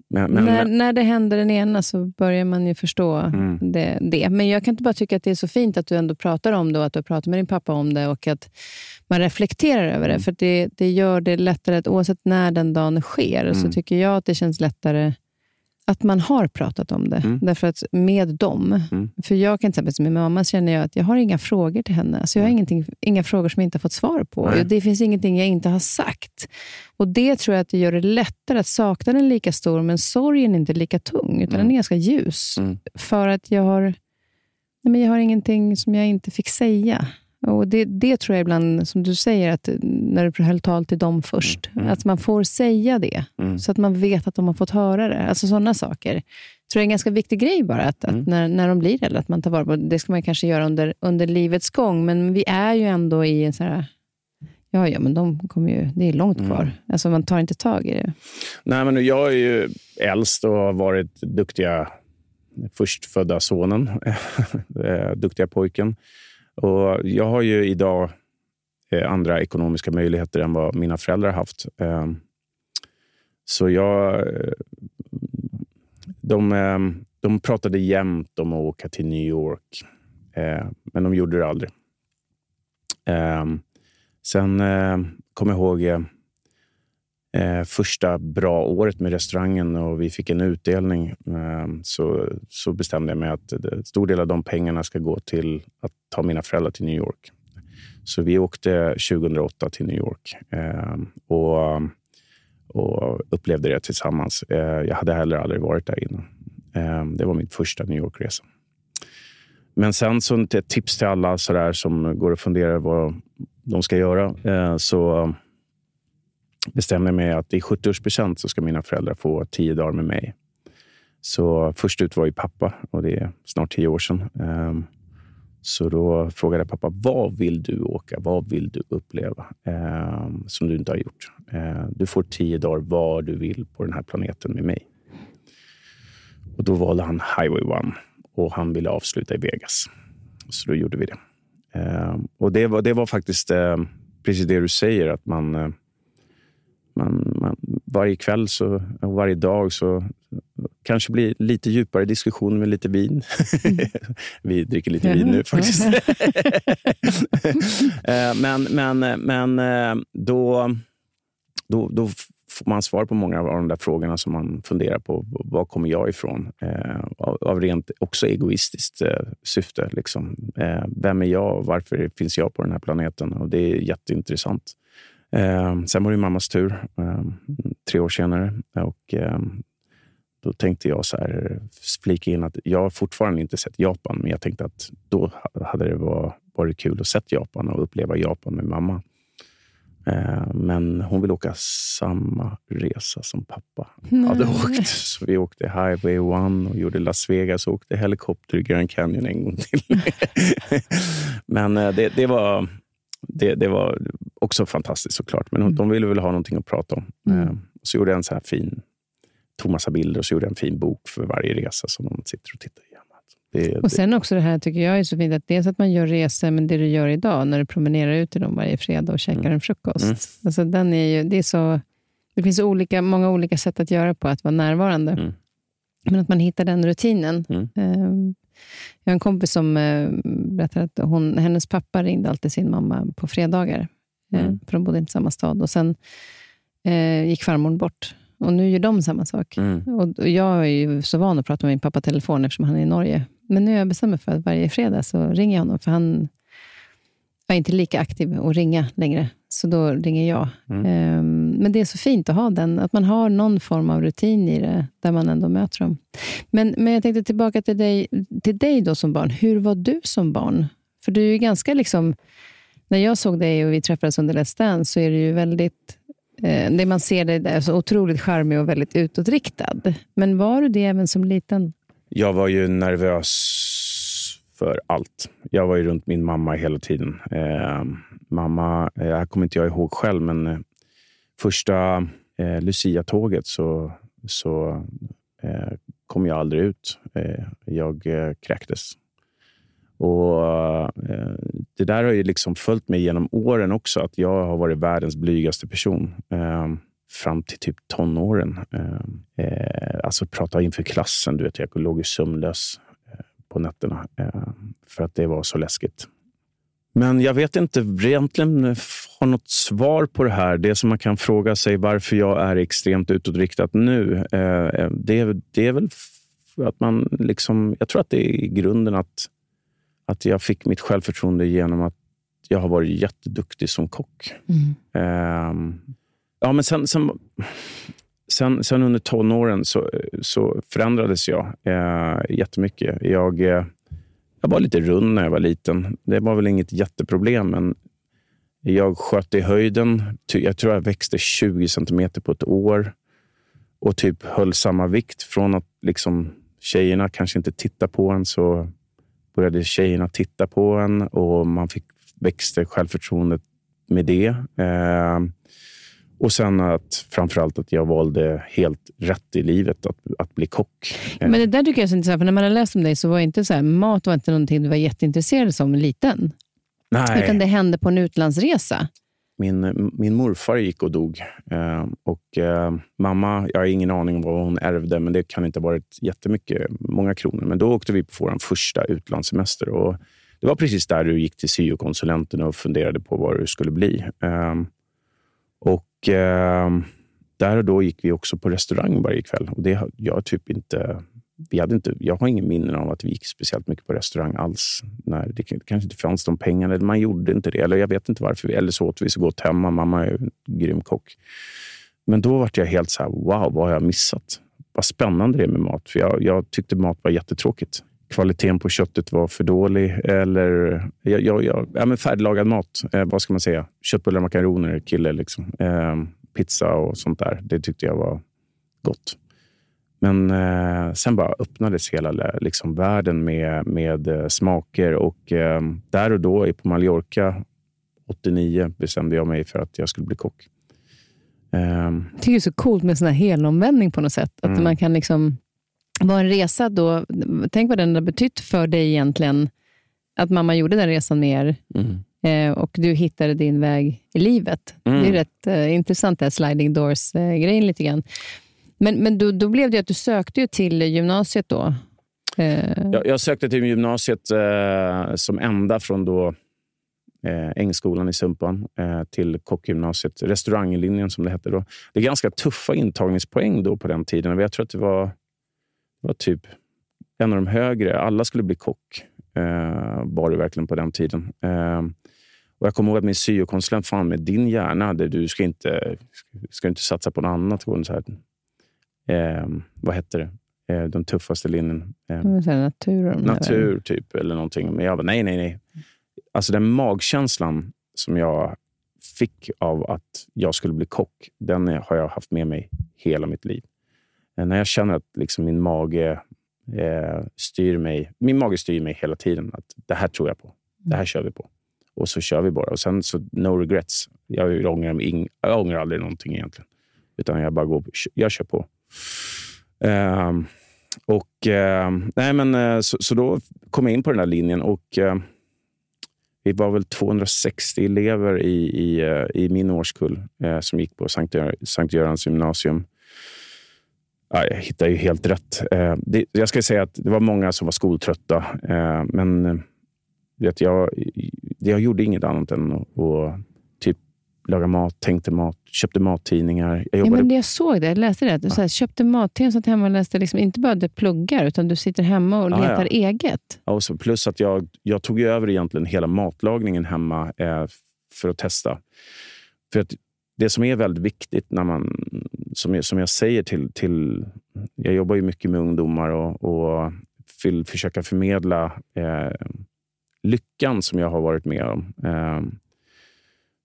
Men, men, när, när det händer den ena så börjar man ju förstå mm. det, det, Men jag kan inte bara tycka att det är så fint att du ändå pratar om det och att du pratar med din pappa om det och att man reflekterar över det. Mm. För det, det gör det lättare, att oavsett när den dagen sker, mm. så tycker jag att det känns lättare att man har pratat om det. Mm. Därför att med dem, mm. för jag kan till exempel med mamma känner jag att jag har inga frågor till henne. Alltså jag har ingenting, inga frågor som jag inte har fått svar på. Nej. Det finns ingenting jag inte har sagt. Och Det tror jag att det gör det lättare att saknaden är lika stor, men sorgen är inte lika tung, utan mm. den är ganska ljus. Mm. För att jag har, nej men jag har ingenting som jag inte fick säga. Och det, det tror jag ibland, som du säger, att när du höll tal till dem först, mm. mm. att man får säga det, mm. så att man vet att de har fått höra det. Alltså sådana saker. Jag tror det är en ganska viktig grej bara, att, mm. att när, när de blir äldre, att man tar vara på det. ska man kanske göra under, under livets gång, men vi är ju ändå i en så här, Ja, ja, men de kommer ju, det är långt mm. kvar. Mm. Alltså, man tar inte tag i det. Nej, men jag är ju äldst och har varit duktiga förstfödda sonen, <laughs> duktiga pojken. Och jag har ju idag eh, andra ekonomiska möjligheter än vad mina föräldrar haft. Eh, så jag... Eh, de, ehm, de pratade jämt om att åka till New York, eh, men de gjorde det aldrig. Ehm, eh, sen kom jag ihåg eh, eh, första bra året med restaurangen och vi fick en utdelning eh, så, så bestämde jag mig att en stor del av de pengarna ska gå till att ta mina föräldrar till New York. Så vi åkte 2008 till New York eh, och, och upplevde det tillsammans. Eh, jag hade heller aldrig varit där innan. Eh, det var min första New York-resa. Men sen så ett tips till alla så där, som går och funderar vad de ska göra. Eh, så bestämde mig att i 70-årspresent så ska mina föräldrar få tio dagar med mig. Så först ut var ju pappa och det är snart tio år sedan. Ehm, så då frågade jag pappa, vad vill du åka? Vad vill du uppleva ehm, som du inte har gjort? Ehm, du får tio dagar var du vill på den här planeten med mig. Och Då valde han Highway One och han ville avsluta i Vegas. Så då gjorde vi det. Och Det var, det var faktiskt precis det du säger, att man eh, man, man, varje kväll så, och varje dag så kanske blir lite djupare diskussioner med lite vin. <laughs> Vi dricker lite vin nu faktiskt. <laughs> Eh, men men, men eh, då, då, då får man svar på många av de där frågorna som man funderar på. Var kommer jag ifrån? Eh, av, av, rent också egoistiskt eh, syfte. Liksom. Eh, vem är jag? Varför finns jag på den här planeten? Och Det är jätteintressant. Eh, sen var det mammas tur, eh, tre år senare. Och, eh, då tänkte jag så här, flika in att jag fortfarande inte sett Japan, men jag tänkte att då hade det varit kul att se Japan och uppleva Japan med mamma. Eh, men hon vill åka samma resa som pappa Nej. hade åkt. Så vi åkte Highway 1 och gjorde Las Vegas och åkte helikopter i Grand Canyon en gång till. <laughs> men eh, det, det, var, det, det, var också fantastiskt såklart. Men mm. de ville väl ha någonting att prata om. Mm. Eh, så gjorde jag en så här fin, tog massa bilder och så gjorde jag en fin bok för varje resa som de sitter och tittar igenom. Det, och sen också det här tycker jag är så fint, att dels att man gör resor, men det du gör idag, när du promenerar ut till dem varje fredag och käkar mm. en frukost. Mm. Alltså, den är ju, det, är så, det finns olika, många olika sätt att göra på att vara närvarande. Mm. Men att man hittar den rutinen. Mm. Jag har en kompis som eh, berättade att hon, hennes pappa ringde alltid sin mamma på fredagar, eh, mm. för de bodde inte i samma stad. Och Sen eh, gick farmor bort. Och nu gör de samma sak. Mm. Och jag är ju så van att prata med min pappa telefon eftersom han är i Norge. Men nu har jag bestämt mig för att varje fredag så ringer jag honom, för han är inte lika aktiv att ringa längre. Så då ringer jag. Mm. Um, men det är så fint att ha den, att man har någon form av rutin i det, där man ändå möter dem. Men, men jag tänkte tillbaka till dig, till dig då som barn. Hur var du som barn? För du är ju ganska liksom... När jag såg dig och vi träffades under Let's Dance så är du ju väldigt Eh, det man ser dig där, så otroligt charmig och väldigt utåtriktad. Men var du det även som liten? Jag var ju nervös för allt. Jag var ju runt min mamma hela tiden. Eh, mamma, eh, här kommer inte jag ihåg själv, men eh, första eh, Lucia-tåget så, så eh, kom jag aldrig ut. Eh, jag eh, kräktes. Och eh, Det där har ju liksom följt mig genom åren också, att jag har varit världens blygaste person. Eh, fram till typ tonåren. Ehm, eh, alltså prata inför klassen. Du vet, jag låg ju sömnlös på nätterna eh, för att det var så läskigt. Men jag vet inte egentligen har något svar på det här. Det som man kan fråga sig varför jag är extremt utåtriktad nu. det, är, det är väl att man liksom... Jag tror att det är i grunden att att jag fick mitt självförtroende genom att jag har varit jätteduktig som kock. Mm. Um, ja, men sen, sen, sen, sen, under tonåren så, så förändrades jag eh, jättemycket. Jag, eh, jag var lite rund när jag var liten. Det var väl inget jätteproblem, men jag sköt i höjden. Jag tror jag växte 20 centimeter på ett år och typ höll samma vikt. Från att liksom, tjejerna kanske inte tittade på en så började tjejerna titta på en och man fick växte självförtroendet med det. Eh, och sen att framförallt att jag valde helt rätt i livet, att, att bli kock. Men det där tycker jag är så intressant, för när man har läst om dig så var inte så här, mat var inte någonting du var jätteintresserad av som liten. Nej. Utan det hände på en utlandsresa. Min, min morfar gick och dog. Eh, och eh, Mamma, jag har ingen aning om vad hon ärvde, men det kan inte ha varit jättemycket, många kronor. Men då åkte vi på vår första utlandssemester. Och det var precis där du gick till syokonsulenten och funderade på vad du skulle bli. Eh, och eh, Eh, där och då gick vi också på restaurang varje kväll. Och det, jag typ inte vi hade inte, jag har ingen minnen av att vi gick speciellt mycket på restaurang alls. När det kanske inte fanns de pengarna, eller man gjorde inte det. Eller jag vet inte varför. Eller så åt vi så gott hemma. Mamma är en grym kock. Men då var jag helt så här, wow, vad har jag missat? Vad spännande det är med mat. För jag, jag tyckte mat var jättetråkigt. Kvaliteten på köttet var för dålig. Eller jag, jag, jag, ja, men färdiglagad mat, eh, vad ska man säga? Köttbullar, makaroner, kille. Liksom. Eh, pizza och sånt där. Det tyckte jag var gott. Men eh, sen bara öppnades hela liksom, världen med, med eh, smaker. Och eh, där och då på Mallorca 89 bestämde jag mig för att jag skulle bli kock. Um, jag tycker det är så coolt med sån här helomvändning på något sätt. Att mm. man kan liksom vara en resa då. Tänk vad den har betytt för dig egentligen. Att mamma gjorde den resan med er. Mm. Eh, och du hittade din väg i livet. Mm. Det är rätt eh, intressant, det här sliding doors-grejen eh, lite grann. Men, men då, då blev det att du sökte till gymnasiet då? Eh. Jag, jag, sökte till gymnasiet eh, som enda från då eh, Ängskolan i Sumpan till kockgymnasiet, restauranglinjen som det hette då. Det är ganska tuffa intagningspoäng då på den tiden. Jag tror att det var, var typ en av de högre. Alla skulle bli kock, eh, var det verkligen på den tiden. Eh, och Jag kommer ihåg att min syokonsulent, fan med din hjärna, du ska inte, ska inte satsa på något annat. Så här, eh, vad hette det? Eh, den tuffaste linjen. Eh, natur. Natur, typ. Eller någonting. Men jag bara, nej, nej, nej. Alltså den magkänslan som jag fick av att jag skulle bli kock, den har jag haft med mig hela mitt liv. Eh, när jag känner att liksom min mage eh, styr mig. Min mage styr mig hela tiden. Att Det här tror jag på. Det här kör vi på. Och så kör vi bara. Och sen så no regrets. Jag ångrar, ing, jag ångrar aldrig någonting egentligen. Utan jag bara går, jag kör på. Uh, och uh, nej men eh, så, så, då kom jag in på den här linjen och vi var väl 260 elever i, i, i min årskull som gick på Sankt, Sankt Görans gymnasium. Ja, jag hittade ju helt rätt. Det, jag ska säga att det var många som var skoltrötta, men vet, jag, jag gjorde inget annat än att laga mat, tänkte mat, köpte mattidningar. Jag, jobbade... ja, men jag såg det, jag läste det. Du ja. köpte mattidningar, satt hemma och läste liksom inte bara det pluggar, utan du sitter hemma och ja, letar ja. eget. Ja, och så, plus att jag, jag tog över egentligen hela matlagningen hemma eh, för att testa. För att det som är väldigt viktigt när man, som jag, som jag säger till, till... Jag jobbar ju mycket med ungdomar och, och vill försöka förmedla eh, lyckan som jag har varit med om. Eh,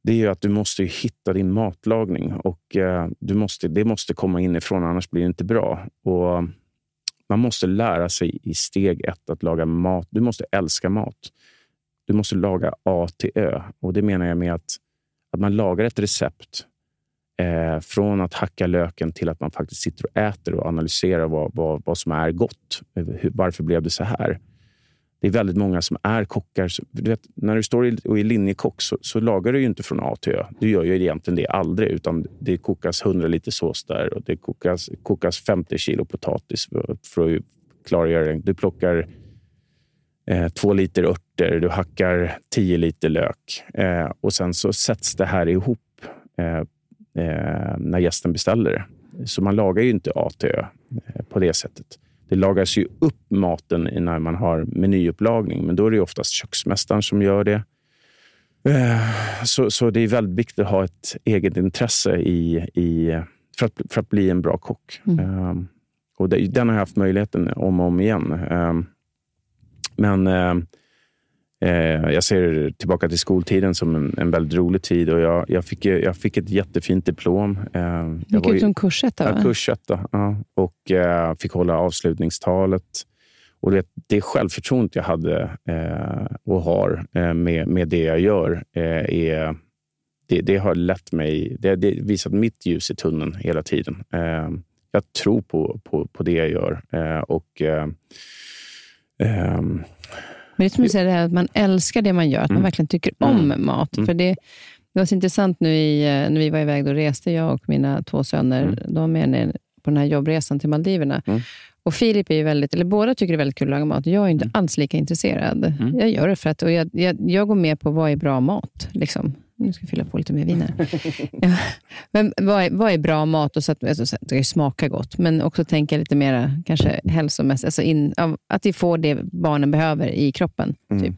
det är ju att du måste hitta din matlagning och eh, du måste, det måste komma inifrån, annars blir det inte bra. Och man måste lära sig i steg ett att laga mat. Du måste älska mat. Du måste laga A till Ö. Och Det menar jag med att, att man lagar ett recept eh, från att hacka löken till att man faktiskt sitter och äter och analyserar vad, vad, vad som är gott. Eh, varför blev det så här? det är väldigt många som är kockar. Du vet, när du står och är linjekock så, så, lagar du ju inte från A till Ö. Du gör ju egentligen det aldrig. Utan det kokas 100 liter sås där och det kokas, kokas 50 kilo potatis för, att klargöra det. Du plockar eh, två liter örter, du hackar 10 liter lök eh, och sen så sätts det här ihop eh, eh när gästen beställer det. Så man lagar ju inte A till Ö eh, på det sättet. Det lagas ju upp maten när man har menyupplagning, men då är det oftast köksmästaren som gör det. Eh, så, så det är väldigt viktigt att ha ett eget intresse i, i, för, att, för att bli en bra kock. Mm. Och det, den har jag haft möjligheten om och om igen. Men Eh, jag ser tillbaka till skoltiden som en, en väldigt rolig tid och jag, jag, fick, jag fick ett jättefint diplom. Eh, gick ut som kursetta? Ja, kursetta. Ja, och eh, fick hålla avslutningstalet. Och det, det självförtroendet jag hade eh, och har eh, med, med det jag gör är, det, det, har lett mig... Det har visat mitt ljus i tunneln hela tiden. Jag tror på, på, på det jag gör. och men det är som du säger, att man älskar det man gör, att man mm. verkligen tycker om mm. mat. Mm. För det, det var så intressant nu i, eh, när vi var iväg. Då reste jag och mina två söner mm. de var med på den här jobbresan till Maldiverna. Mm. Och Filip är ju väldigt, eller båda tycker det är väldigt kul att laga mat. Jag är inte mm. alls lika intresserad. Mm. Jag gör det för att och jag, jag, jag går med på vad är bra mat. Liksom. Nu ska jag fylla på lite mer vin här. ja. Men vad är, vad är bra mat? Och så att, alltså, det smakar gott, men också tänka lite mer kanske hälsomässigt. Alltså in, att vi får det barnen behöver i kroppen. Mm. Typ.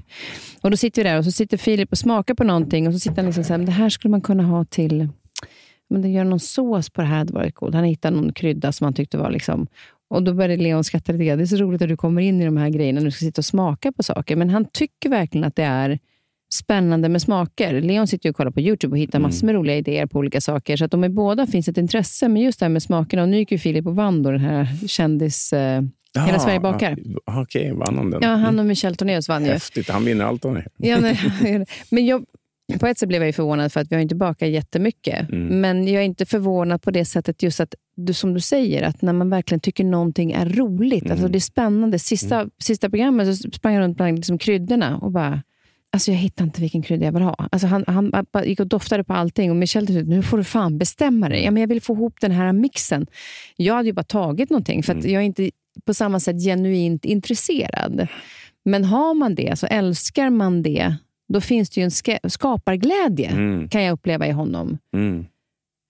Och Då sitter vi där och så sitter Filip och smakar på någonting och så sitter han liksom så här, det här skulle man kunna ha till men det gör någon sås på det här hade varit coolt. Han hittade någon krydda som han tyckte var... Liksom, och Då började Leon skratta lite grann. Det är så roligt att du kommer in i de här grejerna när du ska sitta och smaka på saker. Men han tycker verkligen att det är spännande med smaker. Leon sitter och kollar på YouTube och hittar mm. massor med roliga idéer på olika saker. Så att de är båda finns ett intresse, men just det här med smakerna. Och nu gick ju Filip och vann då den här kändis... Eh, Hela ja, Sverige bakar. Okej, okay, vann han den? Ja, han och Michel Tornéus vann ju. Häftigt, han vinner allt han ja, nej, <laughs> Men jag, på ett sätt blev jag förvånad för att vi har inte bakat jättemycket. Mm. Men jag är inte förvånad på det sättet just att, du, som du säger, att när man verkligen tycker någonting är roligt, mm. alltså det är spännande. Sista, mm. sista programmet så sprang jag runt bland liksom kryddorna och bara, Alltså jag hittar inte vilken krydda jag vill ha. Alltså han, han gick och doftade på allting och Michelle till nu får du fan bestämma dig. Ja, men jag vill få ihop den här mixen. Jag hade ju bara tagit någonting för att mm. jag är inte på samma sätt genuint intresserad. Men har man det, så älskar man det, då finns det ju en skaparglädje, mm. kan jag uppleva i honom. Mm.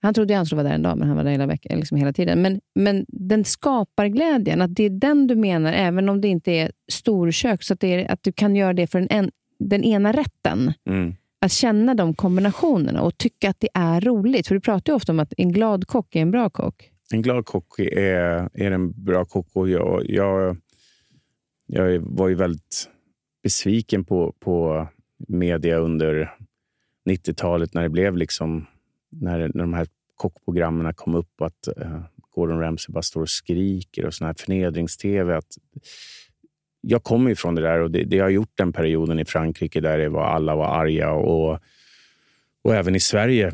Han trodde han skulle vara där en dag, men han var där hela, veckan, liksom hela tiden. Men, men den skaparglädjen, att det är den du menar, även om det inte är storkök, så att, är, att du kan göra det för en, en den ena rätten. Mm. Att känna de kombinationerna och tycka att det är roligt. För du pratar ju ofta om att en glad kock är en bra kock. en glad kock är, är en bra kock. Och jag, jag, jag var ju väldigt besviken på, på media under 90-talet när det blev liksom när, när de här kockprogrammen kom upp att uh, Gordon Ramsay bara står och skriker och sån här förnedrings-tv. Att, jag kommer ju från det där och det, det har gjort den perioden i Frankrike där det var, alla var arga och, och även i Sverige.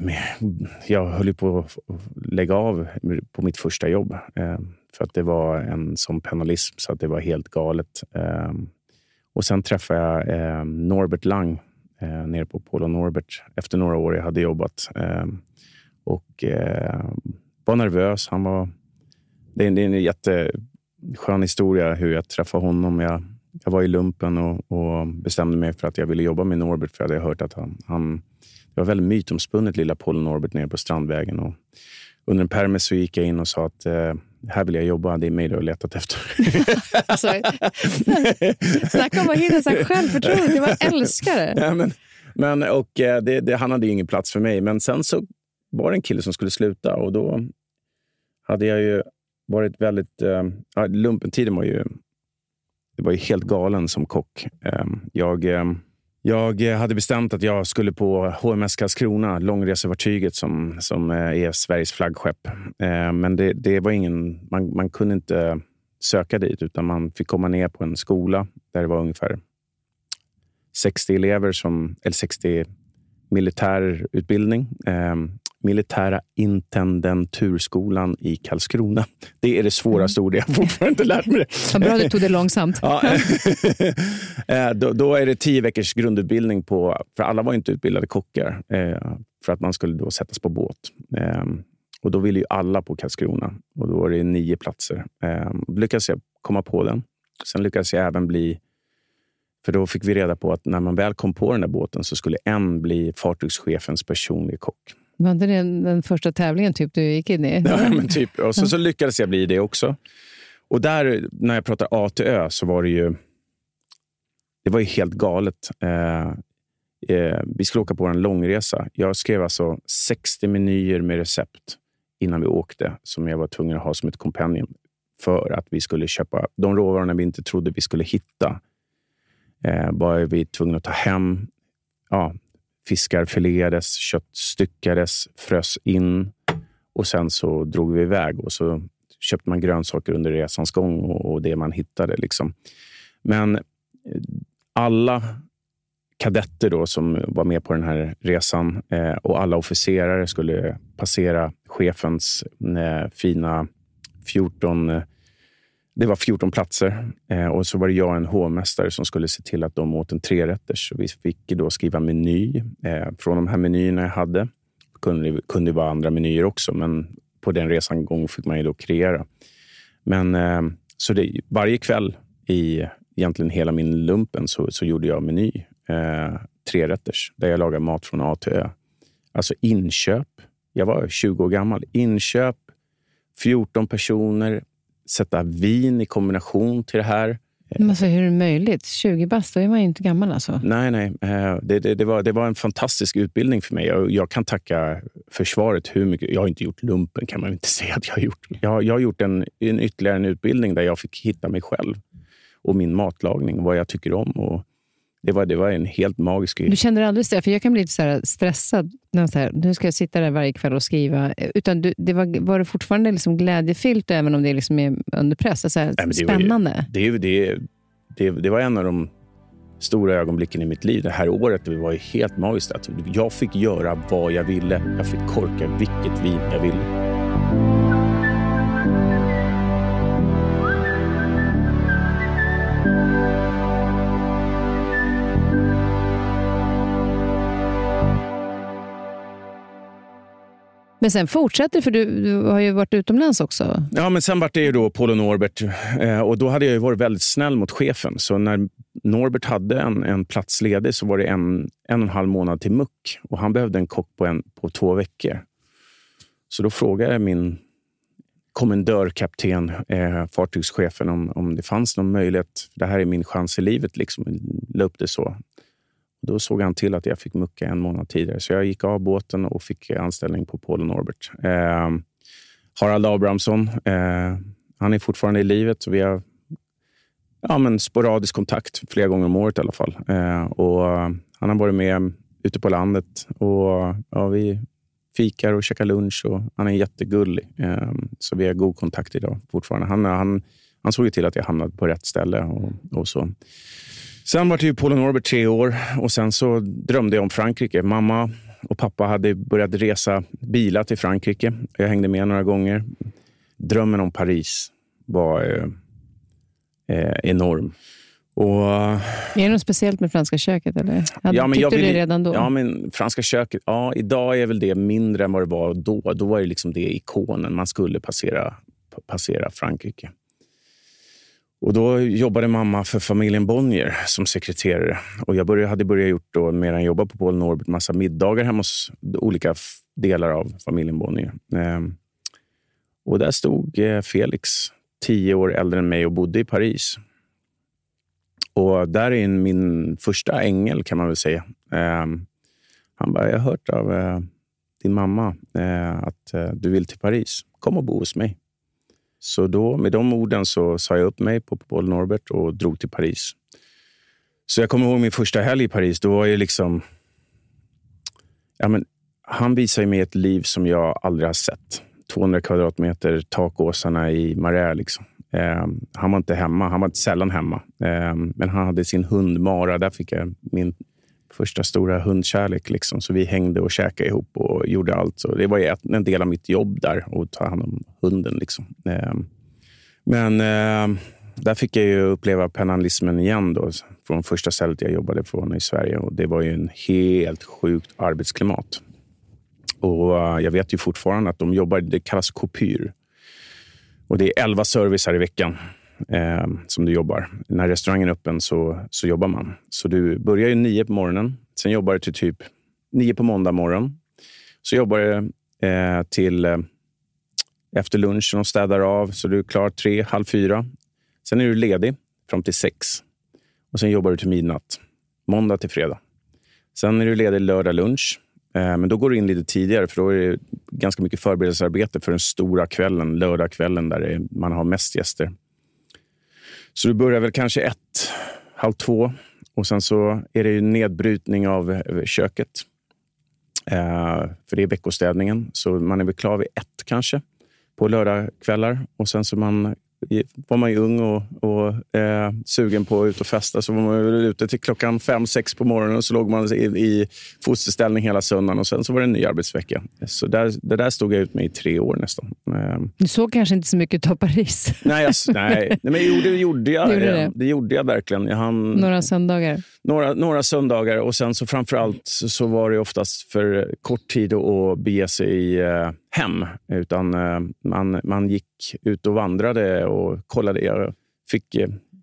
Jag höll på att lägga av på mitt första jobb eh, för att det var en sån penalism så att det var helt galet. Eh. Och sen träffade jag eh, Norbert Lang nere på Polo Norbert efter några år jag hade jobbat. Och var nervös. Han var, det, är, en jätte, jätteskön historia hur jag träffade honom. Jag, jag var i lumpen och, och, bestämde mig för att jag ville jobba med Norbert för jag hade hört att han, han det var väldigt mytomspunnet, lilla Polo Norbert nere på Strandvägen. Och under en permis så gick jag in och sa att eh, här vill jag jobba. Det är mig du har letat efter. <laughs> alltså, <laughs> snacka om att hitta självförtroende. Jag älskar det. <laughs> Ja, men, men, och, eh, det, det, han hade ju ingen plats för mig. Men sen så var det en kille som skulle sluta och då hade jag ju varit väldigt... Eh, lumpentiden var ju, det var ju helt galen som kock. Eh, jag, eh, jag hade bestämt att jag skulle på HMS Karlskrona, långresefartyget som, som eh, är Sveriges flaggskepp. Eh, men det, det var ingen, man, man kunde inte söka dit, utan man fick komma ner på en skola där det var ungefär 60 elever, som, eller 60 militärutbildning. Eh, militära intendenturskolan i Karlskrona. Det är det svåraste mm. ordet. Jag har fortfarande inte lärt mig det. Vad bra du tog det långsamt. ja, <laughs> eh, då, då, är det tio veckors grundutbildning på... För alla var inte utbildade kockar. Eh, för att man skulle då sättas på båt. Eh, och Då ville ju alla på Karlskrona. Och Då var det nio platser. Då lyckades jag komma på den. Sen lyckades jag även bli för då fick vi reda på att när man väl kom på den där båten så skulle en bli fartygschefens personliga kock. Var inte det den första tävlingen typ du gick in i? <laughs> Ja, men typ. Och så, så lyckades jag bli det också. Och där, när jag pratar A till Ö, så var det ju, det var ju helt galet. Eh, eh, vi skulle åka på en långresa. Jag skrev alltså 60 menyer med recept innan vi åkte, som jag var tvungen att ha som ett kompendium för att vi skulle köpa de råvarorna vi inte trodde vi skulle hitta. Eh, var vi tvungna att ta hem. Ja, Fiskar filerades, kött styckades, frös in och sen så drog vi iväg och så köpte man grönsaker under resans gång och, och det man hittade. Liksom. Men eh, alla kadetter då som var med på den här resan eh, och alla officerare skulle passera chefens eh, fina 14 det var 14 platser eh, och så var det jag och en hovmästare som skulle se till att de åt en trerätters. Vi fick då skriva meny eh, från de här menyerna jag hade. Det kunde, kunde vara andra menyer också, men på den resan gång fick man ju då kreera. Men eh, så det, varje kväll i egentligen hela min lumpen så, så gjorde jag meny. Eh, trerätters, där jag lagade mat från A till Ö. Alltså inköp. Jag var 20 år gammal. Inköp, 14 personer, sätta vin i kombination till det här. Men alltså, hur är det möjligt? 20 bast, då är man ju inte gammal. Alltså. Nej, nej. Eh, det, det, det, var, det var en fantastisk utbildning för mig. Jag, jag, kan tacka försvaret hur mycket... Jag har inte gjort lumpen, kan man inte <laughs> säga att jag har gjort. Jag, jag har gjort en, en ytterligare en utbildning där jag fick hitta mig själv och min matlagning, vad jag tycker om. Och det var, det var en helt magisk Du kände dig aldrig stressad? För jag kan bli lite så stressad. När så här, nu ska jag sitta där varje kväll och skriva. Utan du, det var, var det fortfarande liksom glädjefyllt, även om det liksom är under press? Så här, Nej, det spännande? Var, det, det, det, det var en av de stora ögonblicken i mitt liv. Det här året det var helt magiskt. Att jag fick göra vad jag ville. Jag fick korka vilket vin jag ville. Men sen fortsätter för du, du har ju varit utomlands också. Ja, men sen var det ju då Paul och Norbert. Eh, och då hade jag ju varit väldigt snäll mot chefen. Så när Norbert hade en, en plats ledig så var det en, en och en halv månad till muck. Och han behövde en kock på, en, på två veckor. Så då frågade jag min kommendörkapten, eh, fartygschefen, om, om det fanns någon möjlighet. Det här är min chans i livet. Liksom. La upp det så. Då såg han till att jag fick mucka en månad tidigare. Så jag gick av båten och fick anställning på Paul Norbert. Eh, Harald Abrahamsson. Eh, han är fortfarande i livet. Vi har ja, men sporadisk kontakt flera gånger om året i alla fall. Eh, och han har varit med ute på landet och ja, vi fikar och käkar lunch. Och han är jättegullig. Eh, så vi har god kontakt idag fortfarande. Han, han, han såg till att jag hamnade på rätt ställe och, och så. Sen var det ju Polen Orbit tre år och sen så drömde jag om Frankrike. Mamma och pappa hade börjat resa bilar till Frankrike. Jag hängde med några gånger. Drömmen om Paris var eh, eh enorm. Och, är det något speciellt med franska köket? Eller? Hade, ja, men tyckte jag du det redan då? Ja, men franska köket. Ja, idag är väl det mindre än vad det var då. Då var det liksom det ikonen. Man skulle passera, passera Frankrike. Och Då jobbade mamma för familjen Bonnier som sekreterare. Och jag började, hade börjat gjort då, medan jag jobbade på Paul Norbert massa middagar hemma hos olika delar av familjen Bonnier. Ehm, och där stod eh, Felix, tio år äldre än mig och bodde i Paris. Och där är min första ängel kan man väl säga. Ehm, han bara, jag har hört av eh, din mamma eh, att eh, du vill till Paris. Kom och bo hos mig. Så då, med de orden så sa jag upp mig på Paul Norbert och drog till Paris. Så jag kommer ihåg min första helg i Paris. Då var jag liksom... Ja, men, han visade mig ett liv som jag aldrig har sett. 200 kvadratmeter, takåsarna i Marais. Liksom. Eh, han var inte hemma. Han var sällan hemma. Eh, men han hade sin hund Mara. Där fick jag min första stora hundkärlek. Liksom. Så vi hängde och käkade ihop och gjorde allt. Så det var en del av mitt jobb där, att ta hand om hunden. Liksom. Ehm, men ehm, där fick jag ju uppleva pennalismen igen då, från första stället jag jobbade från i Sverige. Och det var ju en helt sjukt arbetsklimat. Och eh, Jag vet ju fortfarande att de jobbar, det kallas kopyr. Och det är elva servicer i veckan eh, som du jobbar. När restaurangen är öppen så, så jobbar man. Så du börjar ju nio på morgonen. Sen jobbar du till typ nio på måndag morgon. Så jobbar du eh, till eh, efter lunchen och städar av. Så du är klar tre, halv fyra. Sen är du ledig fram till sex. Och sen jobbar du till midnatt. Måndag till fredag. Sen är du ledig lördag lunch. Eh, men då går du in lite tidigare, för då är det ganska mycket förberedelsearbete för den stora kvällen, lördagskvällen, där man har mest gäster. Så du börjar väl kanske ett, halv två och sen så är det ju nedbrytning av eh, köket. Eh, för det är veckostädningen, så man är väl klar vid ett kanske på lördagskvällar. Och sen så man var man ju ung och, och eh, sugen på att ut och festa så var man ute till klockan fem, sex på morgonen och så låg man i, i fosterställning hela söndagen och sen så var det en ny arbetsvecka. Så där, det där stod jag ut med i tre år nästan. Eh. Du såg kanske inte så mycket av Paris? Nej, jag, <laughs> nej, nej men jo, det gjorde jag. Gjorde det? det? gjorde jag verkligen. Jag hann, några söndagar? Några, några söndagar och sen så framförallt så, så var det oftast för kort tid att bege sig eh, hem. Utan eh, man, man gick ut och vandrade och kollade. Jag fick,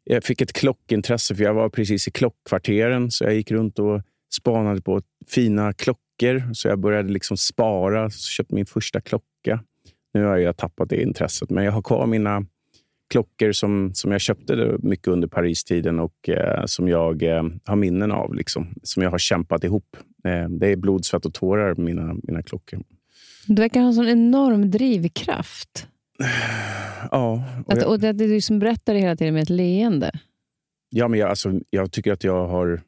jag fick ett klockintresse, för jag var precis i klockkvarteren. Så jag gick runt och spanade på fina klockor. Så jag började liksom spara. Så köpte min första klocka. Nu har jag tappat det intresset, men jag har kvar mina klockor som, som jag köpte mycket under Paris-tiden och eh, som jag eh, har minnen av. Liksom, som jag har kämpat ihop. Eh, det är blod, svett och tårar, mina, mina klockor. Du verkar ha en sån enorm drivkraft. Ja. Och, att, och det, du liksom berättar det hela tiden med ett leende. Ja, men jag, alltså, jag tycker att jag har,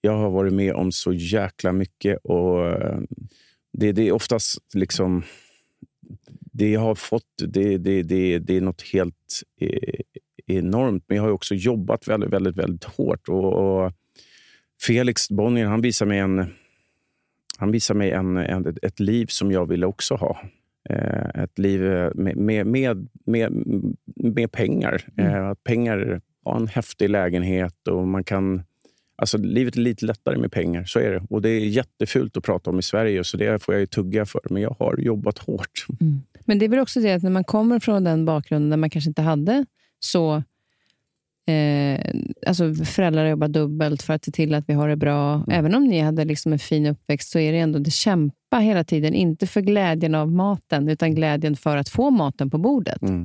jag har varit med om så jäkla mycket. och eh, Det, det är oftast liksom... Det jag har fått, det, det, det, det är något helt eh, enormt. Men jag har också jobbat väldigt, väldigt, väldigt hårt. Och, och Felix Bonnier han visar mig en han visar mig en, en, ett liv som jag ville också ha. Eh, ett liv med, med, med, med, med pengar. Mm. Eh, pengar har en häftig lägenhet och man kan... Alltså, livet är lite lättare med pengar, så är det. Och Det är jättefult att prata om i Sverige, så det får jag tugga för. Men jag har jobbat hårt. Mm. Men det är väl också det att när man kommer från den bakgrunden där man kanske inte hade så eh, alltså föräldrar jobbar dubbelt för att se till att vi har det bra. Mm. Även om ni hade liksom en fin uppväxt så är det ändå det kämpa hela tiden. Inte för glädjen av maten, utan glädjen för att få maten på bordet. Mm.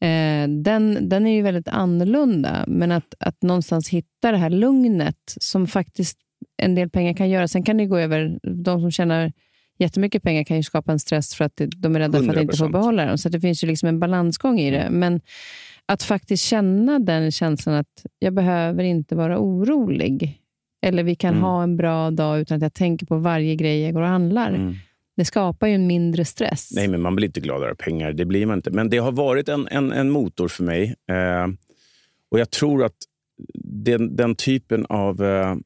Eh, den, den är ju väldigt annorlunda, men att, att någonstans hitta det här lugnet som faktiskt en del pengar kan göra. Sen kan det gå över, de som tjänar jättemycket pengar kan ju skapa en stress för att de är rädda för att inte få 100%. behålla dem. Så det finns ju liksom en balansgång i det. Men att faktiskt känna den känslan att jag behöver inte vara orolig. Eller vi kan Mm. ha en bra dag utan att jag tänker på varje grej jag går och handlar. Mm. Det skapar ju en mindre stress. Nej, men man blir inte gladare av pengar. Det blir man inte. Men det har varit en, en, en motor för mig. Eh, och jag tror att den, den typen av... Eh,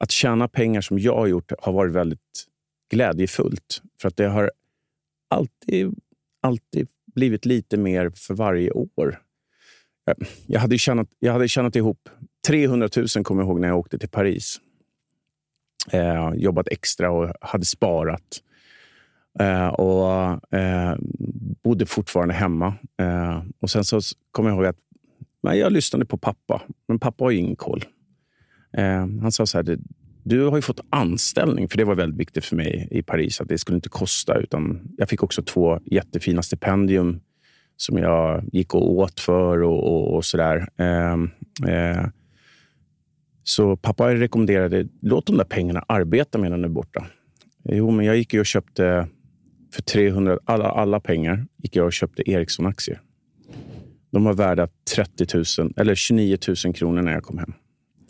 att tjäna pengar som jag har gjort har varit väldigt glädjefullt. För att det har alltid, alltid blivit lite mer för varje år. Eh, jag hade, tjänat, jag hade tjänat ihop 300 000 kommer jag ihåg när jag åkte till Paris. Eh, jobbat extra och hade sparat. Eh, och eh, bodde fortfarande hemma. Eh, och Sen så kommer jag ihåg att men jag lyssnade på pappa, men pappa har ju ingen koll. Eh, han sa så här, du har ju fått anställning, för det var väldigt viktigt för mig i Paris, att det skulle inte kosta. utan Jag fick också två jättefina stipendium som jag gick och åt för och, och, och sådär. Eh, eh, så pappa rekommenderade, låt de där pengarna arbeta medan du är borta. Jo, men jag gick och köpte för 300, alla, alla pengar gick jag och köpte Ericsson-aktier. De var värda 30 000, eller 29 000 kronor när jag kom hem,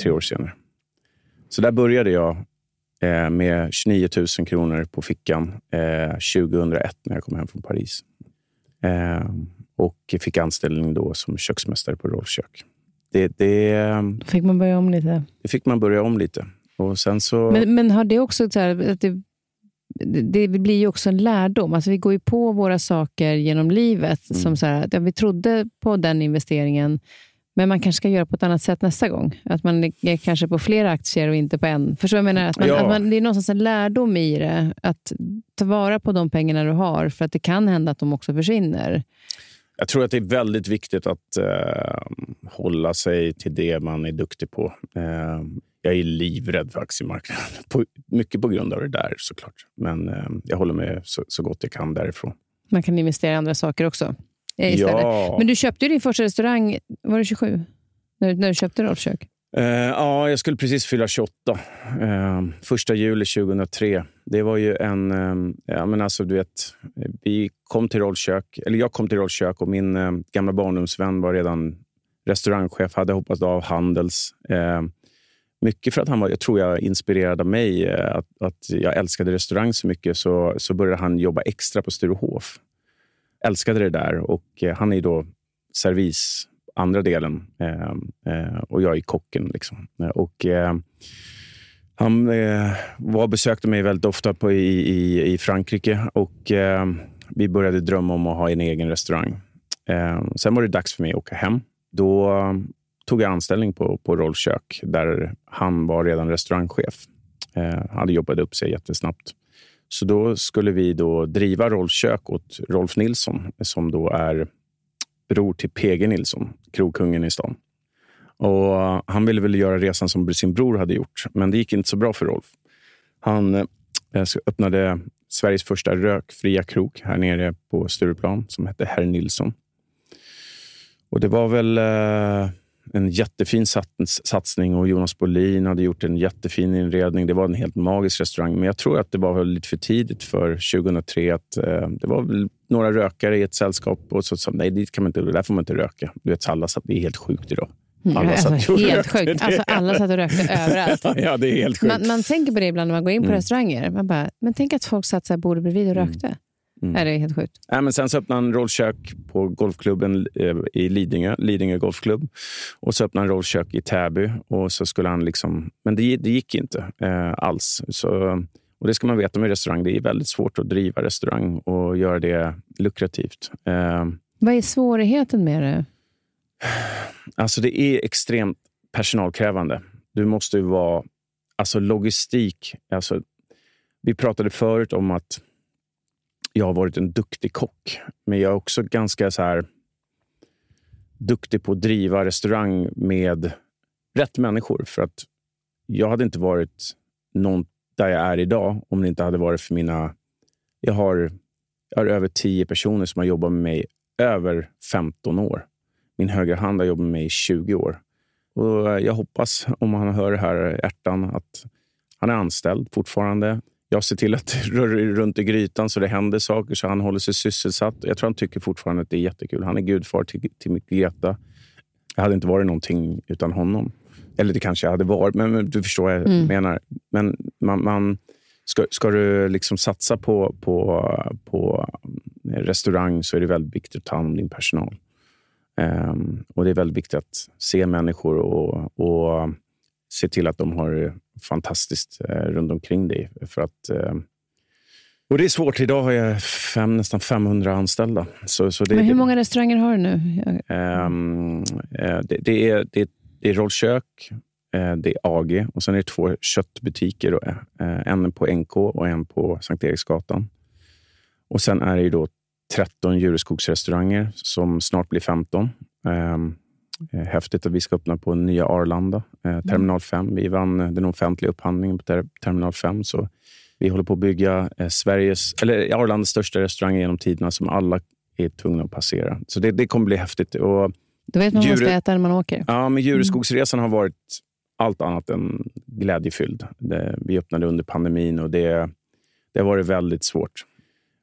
tre år senare. Så där började jag eh, med 29 000 kronor på fickan eh, 2001 när jag kom hem från Paris. Eh, och fick anställning då som köksmästare på Rolfs kök. Det, det, fick man börja om lite. det fick man börja om lite. Och sen så... Men, men har det också så här, att det, det blir ju också en lärdom. Alltså vi går ju på våra saker genom livet. Mm. Som så här, att, ja, vi trodde på den investeringen, men man kanske ska göra på ett annat sätt nästa gång. Att man är kanske på flera aktier och inte på en. Förstår jag menar? Att man, Ja. att man, det är någonstans en lärdom i det. Att ta vara på de pengarna du har, för att det kan hända att de också försvinner. Jag tror att det är väldigt viktigt att eh, hålla sig till det man är duktig på. Eh, jag är livrädd för aktiemarknaden. <laughs> På, mycket på grund av det där såklart. Men eh, jag håller med så, så gott jag kan därifrån. Man kan investera i andra saker också. eh, Istället. Ja, Men du köpte din första restaurang, var det 27? När, när du köpte Rolfs kök? Uh, ja, jag skulle precis fylla 28. Uh, eh, första juli 2003. Det var ju en... Uh, ja, men alltså, du vet, vi kom till Rollkök, eller jag kom till Rollkök och min uh, gamla barndomsvän var redan restaurangchef, hade hoppat av Handels. Eh, mycket för att han var, jag tror jag inspirerad av mig, att, att jag älskade restaurang så mycket, så, så började han jobba extra på Sturehof. Älskade det där och han är då servis, andra delen, eh, eh, och jag är kocken. Liksom. Eh, och, eh, han eh, var besökte mig väldigt ofta på, i, i, i Frankrike och eh, vi började drömma om att ha en egen restaurang. Eh, sen var det dags för mig att åka hem. Då tog jag anställning på, på Rolfs kök där han var redan restaurangchef. Eh, han hade jobbat upp sig jättesnabbt. Så då skulle vi då driva Rolfs kök åt Rolf Nilsson som då är bror till PG Nilsson, krogkungen i stan. Och eh, han ville väl göra resan som sin bror hade gjort, men det gick inte så bra för Rolf. Han eh, öppnade Sveriges första rökfria krog här nere på Stureplan som hette Herr Nilsson. Och det var väl eh, en jättefin sats- satsning och Jonas Bolin hade gjort en jättefin inredning. Det var en helt magisk restaurang, men jag tror att det var lite för tidigt för 2003. Att, eh, det var väl några rökare i ett sällskap och så sa nej, dit kan man inte, där får man inte röka. Du vet, alla satt, det är helt sjukt idag. Alla alltså, satt och helt rökte sjukt. Alltså, <laughs> alla satt och rökte överallt. <laughs> ja, det är helt sjukt. Man, man tänker på det ibland när man går in på Mm. restauranger. Man bara, men tänk att folk satt så här bordet bredvid och Mm. rökte. Mm. Nej, det är helt sjukt. Nej, men sen så öppnade han Rolls kök på golfklubben eh, i Lidingö, Lidingö golfklubb. Och så öppnade han Rolls kök i Täby. Och så skulle han liksom, men det, det gick inte eh, alls. Så, och Det ska man veta med restaurang. Det är väldigt svårt att driva restaurang och göra det lukrativt. Eh, Vad är svårigheten med det? Alltså det är extremt personalkrävande. Du måste ju vara... Alltså logistik. Alltså, vi pratade förut om att jag har varit en duktig kock. Men jag är också ganska så här duktig på att driva restaurang med rätt människor. För att jag hade inte varit någon där jag är idag om det inte hade varit för mina... Jag har, jag har över tio personer som har jobbat med mig över 15 år. Min högra hand har jobbat med mig i 20 år. Och eh, jag hoppas, om han hör det här, ärtan, att han är anställd fortfarande. jag ser till att det <laughs> rör runt i grytan så det händer saker, så han håller sig sysselsatt. Jag tror han tycker fortfarande att det är jättekul. Han är gudfar till, till Greta. Jag hade inte varit någonting utan honom. Eller det kanske jag hade varit, men du förstår vad jag mm. menar. Men man, man ska, ska, du liksom satsa på, på, på restaurang så är det väldigt viktigt att ta hand om din personal. Um, och Det är väldigt viktigt att se människor och, och se till att de har fantastiskt eh, runt omkring dig. För att, eh, och det är svårt. Idag har jag fem, nästan 500 anställda. Så, så det, Men hur många restauranger har du nu? Um, det, det, är, det, det är rollkök, eh, det är AG och sen är det två köttbutiker. Då, en på NK och en på Sankt Eriksgatan. Och sen är det då 13 djurskogsrestauranger som snart blir 15. Um, Eh, häftigt att vi ska öppna på nya Arlanda, eh, mm. Terminal 5. Vi vann den offentliga upphandlingen på ter Terminal 5. Så vi håller på att bygga eh, Sveriges, eller Arlandas största restaurang genom tiderna som alla är tvungna att passera. Så det, det kommer bli häftigt. Och Då vet man vad man ska äta när man åker. Ja, men Djureskogsresan har varit allt annat än glädjefylld. Det, vi öppnade under pandemin och det, det har varit väldigt svårt.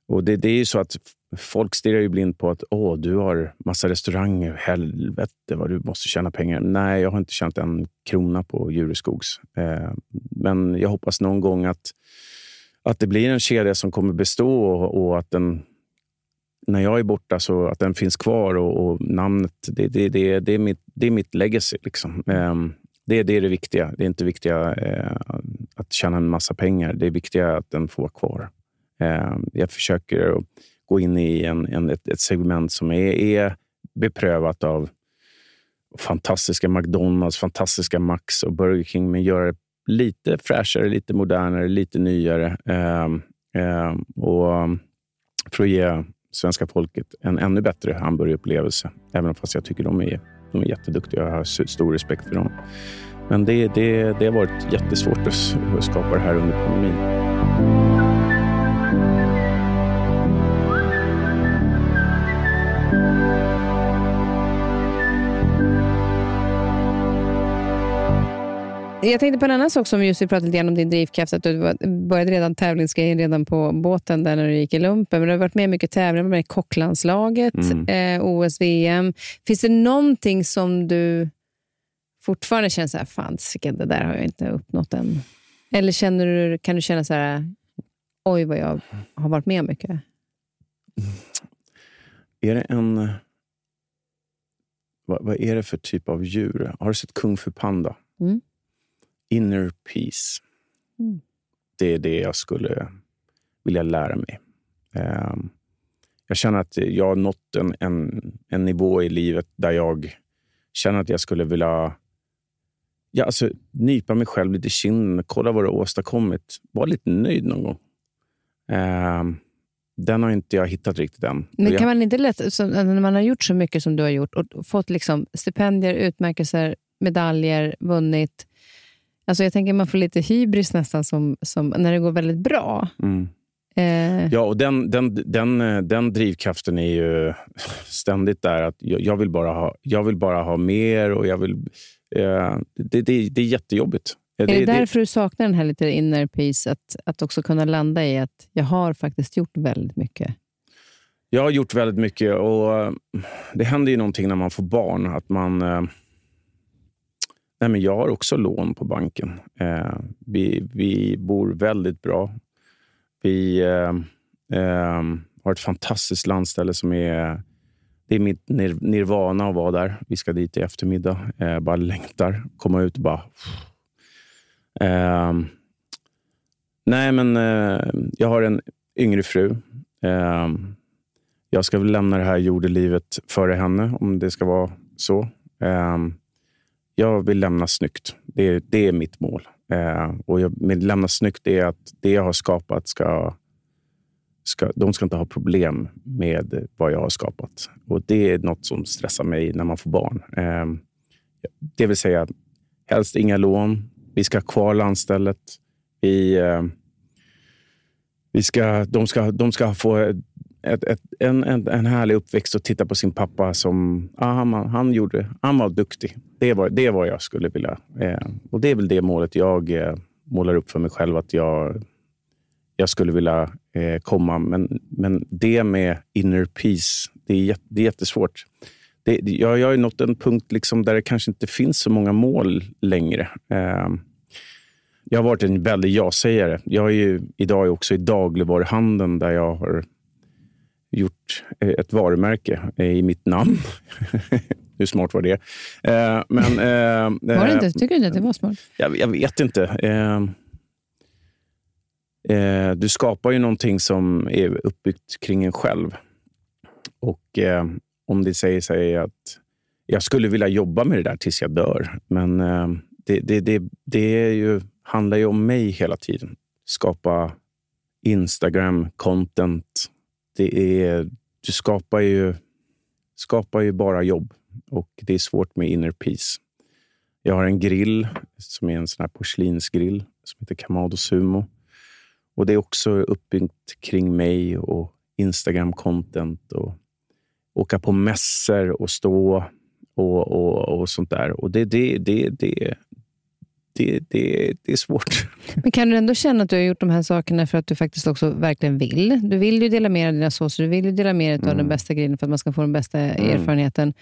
Och det, det är ju så att folk stirrar ju blind på att Åh, du har massa restauranger. Helvete vad du måste tjäna pengar. Nej, jag har inte tjänat en krona på Djureskogs. Eh, men jag hoppas någon gång att, att det blir en kedja som kommer bestå och, och att den när jag är borta så att den finns kvar och, och namnet, det, det, det, det, är mitt, det är mitt legacy. Liksom. Um, det, det är det viktiga. Det är inte viktiga eh, att tjäna en massa pengar. Det är viktiga att den får vara kvar. Eh, jag försöker gå in i en, en ett, ett, segment som är, är beprövat av fantastiska McDonalds, fantastiska Max och Burger King, men göra det lite fräschare, lite modernare, lite nyare. Eh, och för att ge svenska folket en ännu bättre hamburgerupplevelse. Även fast jag tycker de är, de är jätteduktiga och jag har stor respekt för dem. Men det, det, det har varit jättesvårt att skapa det här under pandemin. Jag tänkte på en annan sak som just vi pratade lite om din drivkraft. Att du började redan tävlingsgrejen redan på båten där när du gick i lumpen. Men du har varit med mycket tävlingar, med i kocklandslaget, mm. eh, OS, VM. Finns det någonting som du fortfarande känner så här, fan det där har jag inte uppnått än? Eller känner du, kan du känna så här, oj vad jag har varit med mycket? Är det en... Vad, vad, är det för typ av djur? Har du sett Kung Fu Panda? Mm. Inner peace. Mm. Det är det jag skulle vilja lära mig. Um, jag känner att jag har nått en, en, en, nivå i livet där jag känner att jag skulle vilja ja, alltså, nypa mig själv lite i kinden, kolla vad du har åstadkommit. Var lite nöjd någon gång. Um, den har inte jag hittat riktigt än. Men kan man inte lätt, när man har gjort så mycket som du har gjort och fått liksom stipendier, utmärkelser, medaljer, vunnit, Alltså jag tänker man får lite hybris nästan som, som när det går väldigt bra. Mm. Eh. Ja, och den, den, den, den drivkraften är ju ständigt där. att Jag, jag vill, bara ha, jag vill bara ha mer och jag vill... Eh, det, det, det är jättejobbigt. Är det, det därför du saknar den här lite inner peace? Att, att också kunna landa i att jag har faktiskt gjort väldigt mycket. Jag har gjort väldigt mycket och det händer ju någonting när man får barn. Att man... Eh, Nej, men jag har också lån på banken. Eh, vi, vi bor väldigt bra. Vi eh, eh, har ett fantastiskt landställe som är... Det är mitt nirvana att vara där. Vi ska dit i eftermiddag. Eh, bara längtar. Komma ut och bara... Eh, nej, men eh, jag har en yngre fru. Eh, jag ska väl lämna det här jordelivet före henne, om det ska vara så. Um, jag vill lämna snyggt. Det är, det är mitt mål. Eh, och jag, med lämna snyggt är att det jag har skapat ska, ska... De ska inte ha problem med vad jag har skapat. Och Det är något som stressar mig när man får barn. Eh, det vill säga, helst inga lån. Vi ska ha kvar landstället. Vi, eh, vi ska, de, ska, de ska få ett, ett, en, en, en härlig uppväxt och titta på sin pappa som ah, han, han, gjorde, han var duktig. Det var, det var jag skulle vilja. Eh, och Det är väl det målet jag eh, målar upp för mig själv. Att jag, jag skulle vilja eh, komma. Men, men det med inner peace, det är, det är jättesvårt. Det, det- jag, jag har ju nått en punkt liksom där det kanske inte finns så många mål längre. Eh, jag har varit en väldig ja-sägare. Jag är ju idag också i dagligvaruhandeln där jag har gjort eh, ett varumärke eh, i mitt namn. <laughs> Hur smart var det? Eh, men, Var det inte? Tycker du inte att det var smart? jag, jag vet inte. Du skapar ju någonting som är uppbyggt kring en själv. Och om det säger sig att jag skulle vilja jobba med det där tills jag dör. Men det, det, det, det är ju, handlar ju om mig hela tiden. Skapa Instagram-content. Det är, du skapar ju, skapar ju bara jobb och det är svårt med inner peace. Jag har en grill som är en sån här porslinsgrill som heter Kamado Sumo. Och Det är också uppbyggt kring mig och Instagram-content och åka på mässor och stå och, och, och sånt där. Och det, det, det, det, det, det, det är svårt. <laughs> Men kan du ändå känna att du har gjort de här sakerna för att du faktiskt också verkligen vill? Du vill ju dela med dig av dina såser, du vill ju dela med dig av Mm. den bästa grejen för att man ska få den bästa erfarenheten.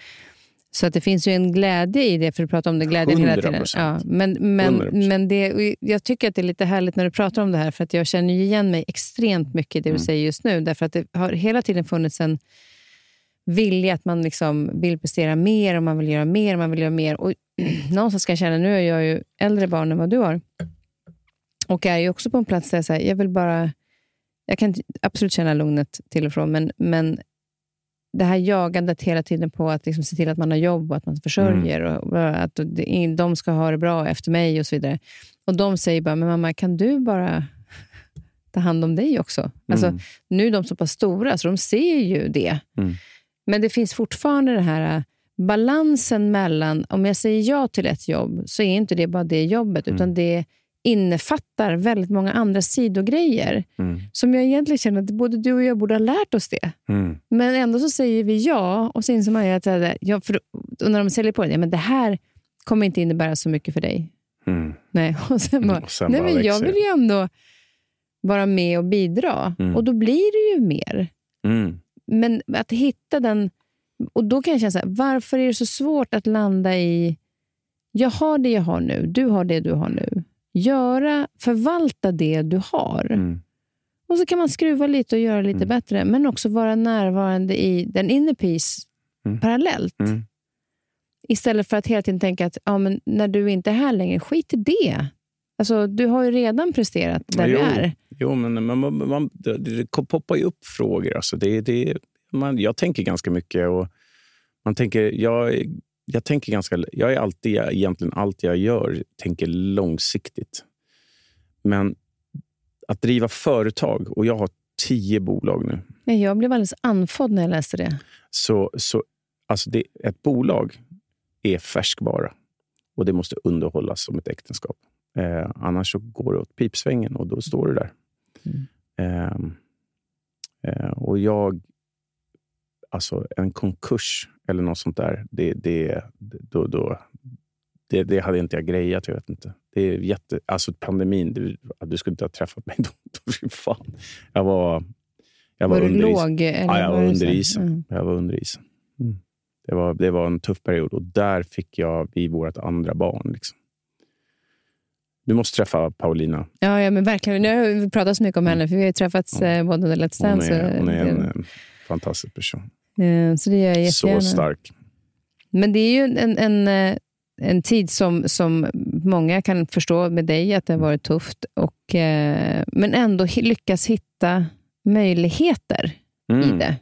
Så att det finns ju en glädje i det, för du pratar om det glädjen hela tiden. 100%. Ja, men men, 100%. men det, jag tycker att det är lite härligt när du pratar om det här, för att jag känner igen mig extremt mycket i det du Mm. säger just nu. Därför att det har hela tiden funnits en vilja att man liksom vill prestera mer och man vill göra mer och man vill göra mer. Och <clears throat> någonstans ska jag känna, nu är jag ju äldre barn än vad du har. Och är ju också på en plats där jag, säger, jag vill bara... Jag kan absolut känna lugnet till och från, men, men det här jagandet hela tiden på att liksom se till att man har jobb och att man försörjer och att det- de ska ha det bra efter mig och så vidare. Och de säger bara, men mamma, kan du bara <laughs> ta hand om dig också? Alltså, Mm. nu är de så pass stora, så de ser ju det. Mm. Men det finns fortfarande den här balansen mellan, om jag säger ja till ett jobb, så är inte det bara det jobbet, Mm. utan det innefattar väldigt många andra sidogrejer Mm. som jag egentligen känner att både du och jag borde ha lärt oss det. Mm. Men ändå så säger vi ja och så inser man att äh, ja, för, och när de säljer på det, ja, men det här kommer inte innebära så mycket för dig. Mm. Nej, <laughs> och sen bara, Och sen nej bara men jag vill ju ändå vara med och bidra. Mm. Och då blir det ju mer. Mm. Men att hitta den... Och Då kan jag känna så här, varför är det så svårt att landa i, jag har det jag har nu, du har det du har nu. Göra, förvalta det du har. Mm. Och så kan man skruva lite och göra lite Mm. bättre, men också vara närvarande i den inner peace Mm. parallellt. Mm. Istället för att hela tiden tänka att ja, men när du inte är här längre, skit i det. Alltså, du har ju redan presterat där Jo. du är. Jo, men man, man, man, det, det poppar ju upp frågor. Alltså det, det, man, jag tänker ganska mycket. och man tänker, jag, jag tänker ganska... Jag är alltid, egentligen allt jag gör, tänker långsiktigt. Men att driva företag, och jag har tio bolag nu. Nej, Jag blev alldeles andfådd när jag läste det. Så, så alltså det, ett bolag är färskvara och det måste underhållas som ett äktenskap. Eh, annars så går det åt pipsvängen och då står det där. Eh, eh, och jag... Alltså en konkurs eller något sånt där, det, det, då, då, det, det hade inte jag grejat. Jag vet inte. Det är jätte, alltså pandemin, du, du skulle inte ha träffat mig <laughs> då. då fan. Jag var, jag var, Var, under isen. låg? Eller Ja, jag var det under isen. Mm. Jag var under isen. Mm. Det, var, det var en tuff period och där fick jag vi vårt andra barn. Liksom. Du måste träffa Paulina. Ja, ja, men verkligen. Nu har vi pratat så mycket om henne, för vi har ju träffats eh, både under Let's Hon Dance är, hon är en, en fantastisk person. Eh, Så det gör jag Så jättegärna. stark. Men det är ju en, en, eh, en tid som, som många kan förstå med dig, att det har varit tufft. Och, eh, men ändå lyckas hitta möjligheter Mm. i det.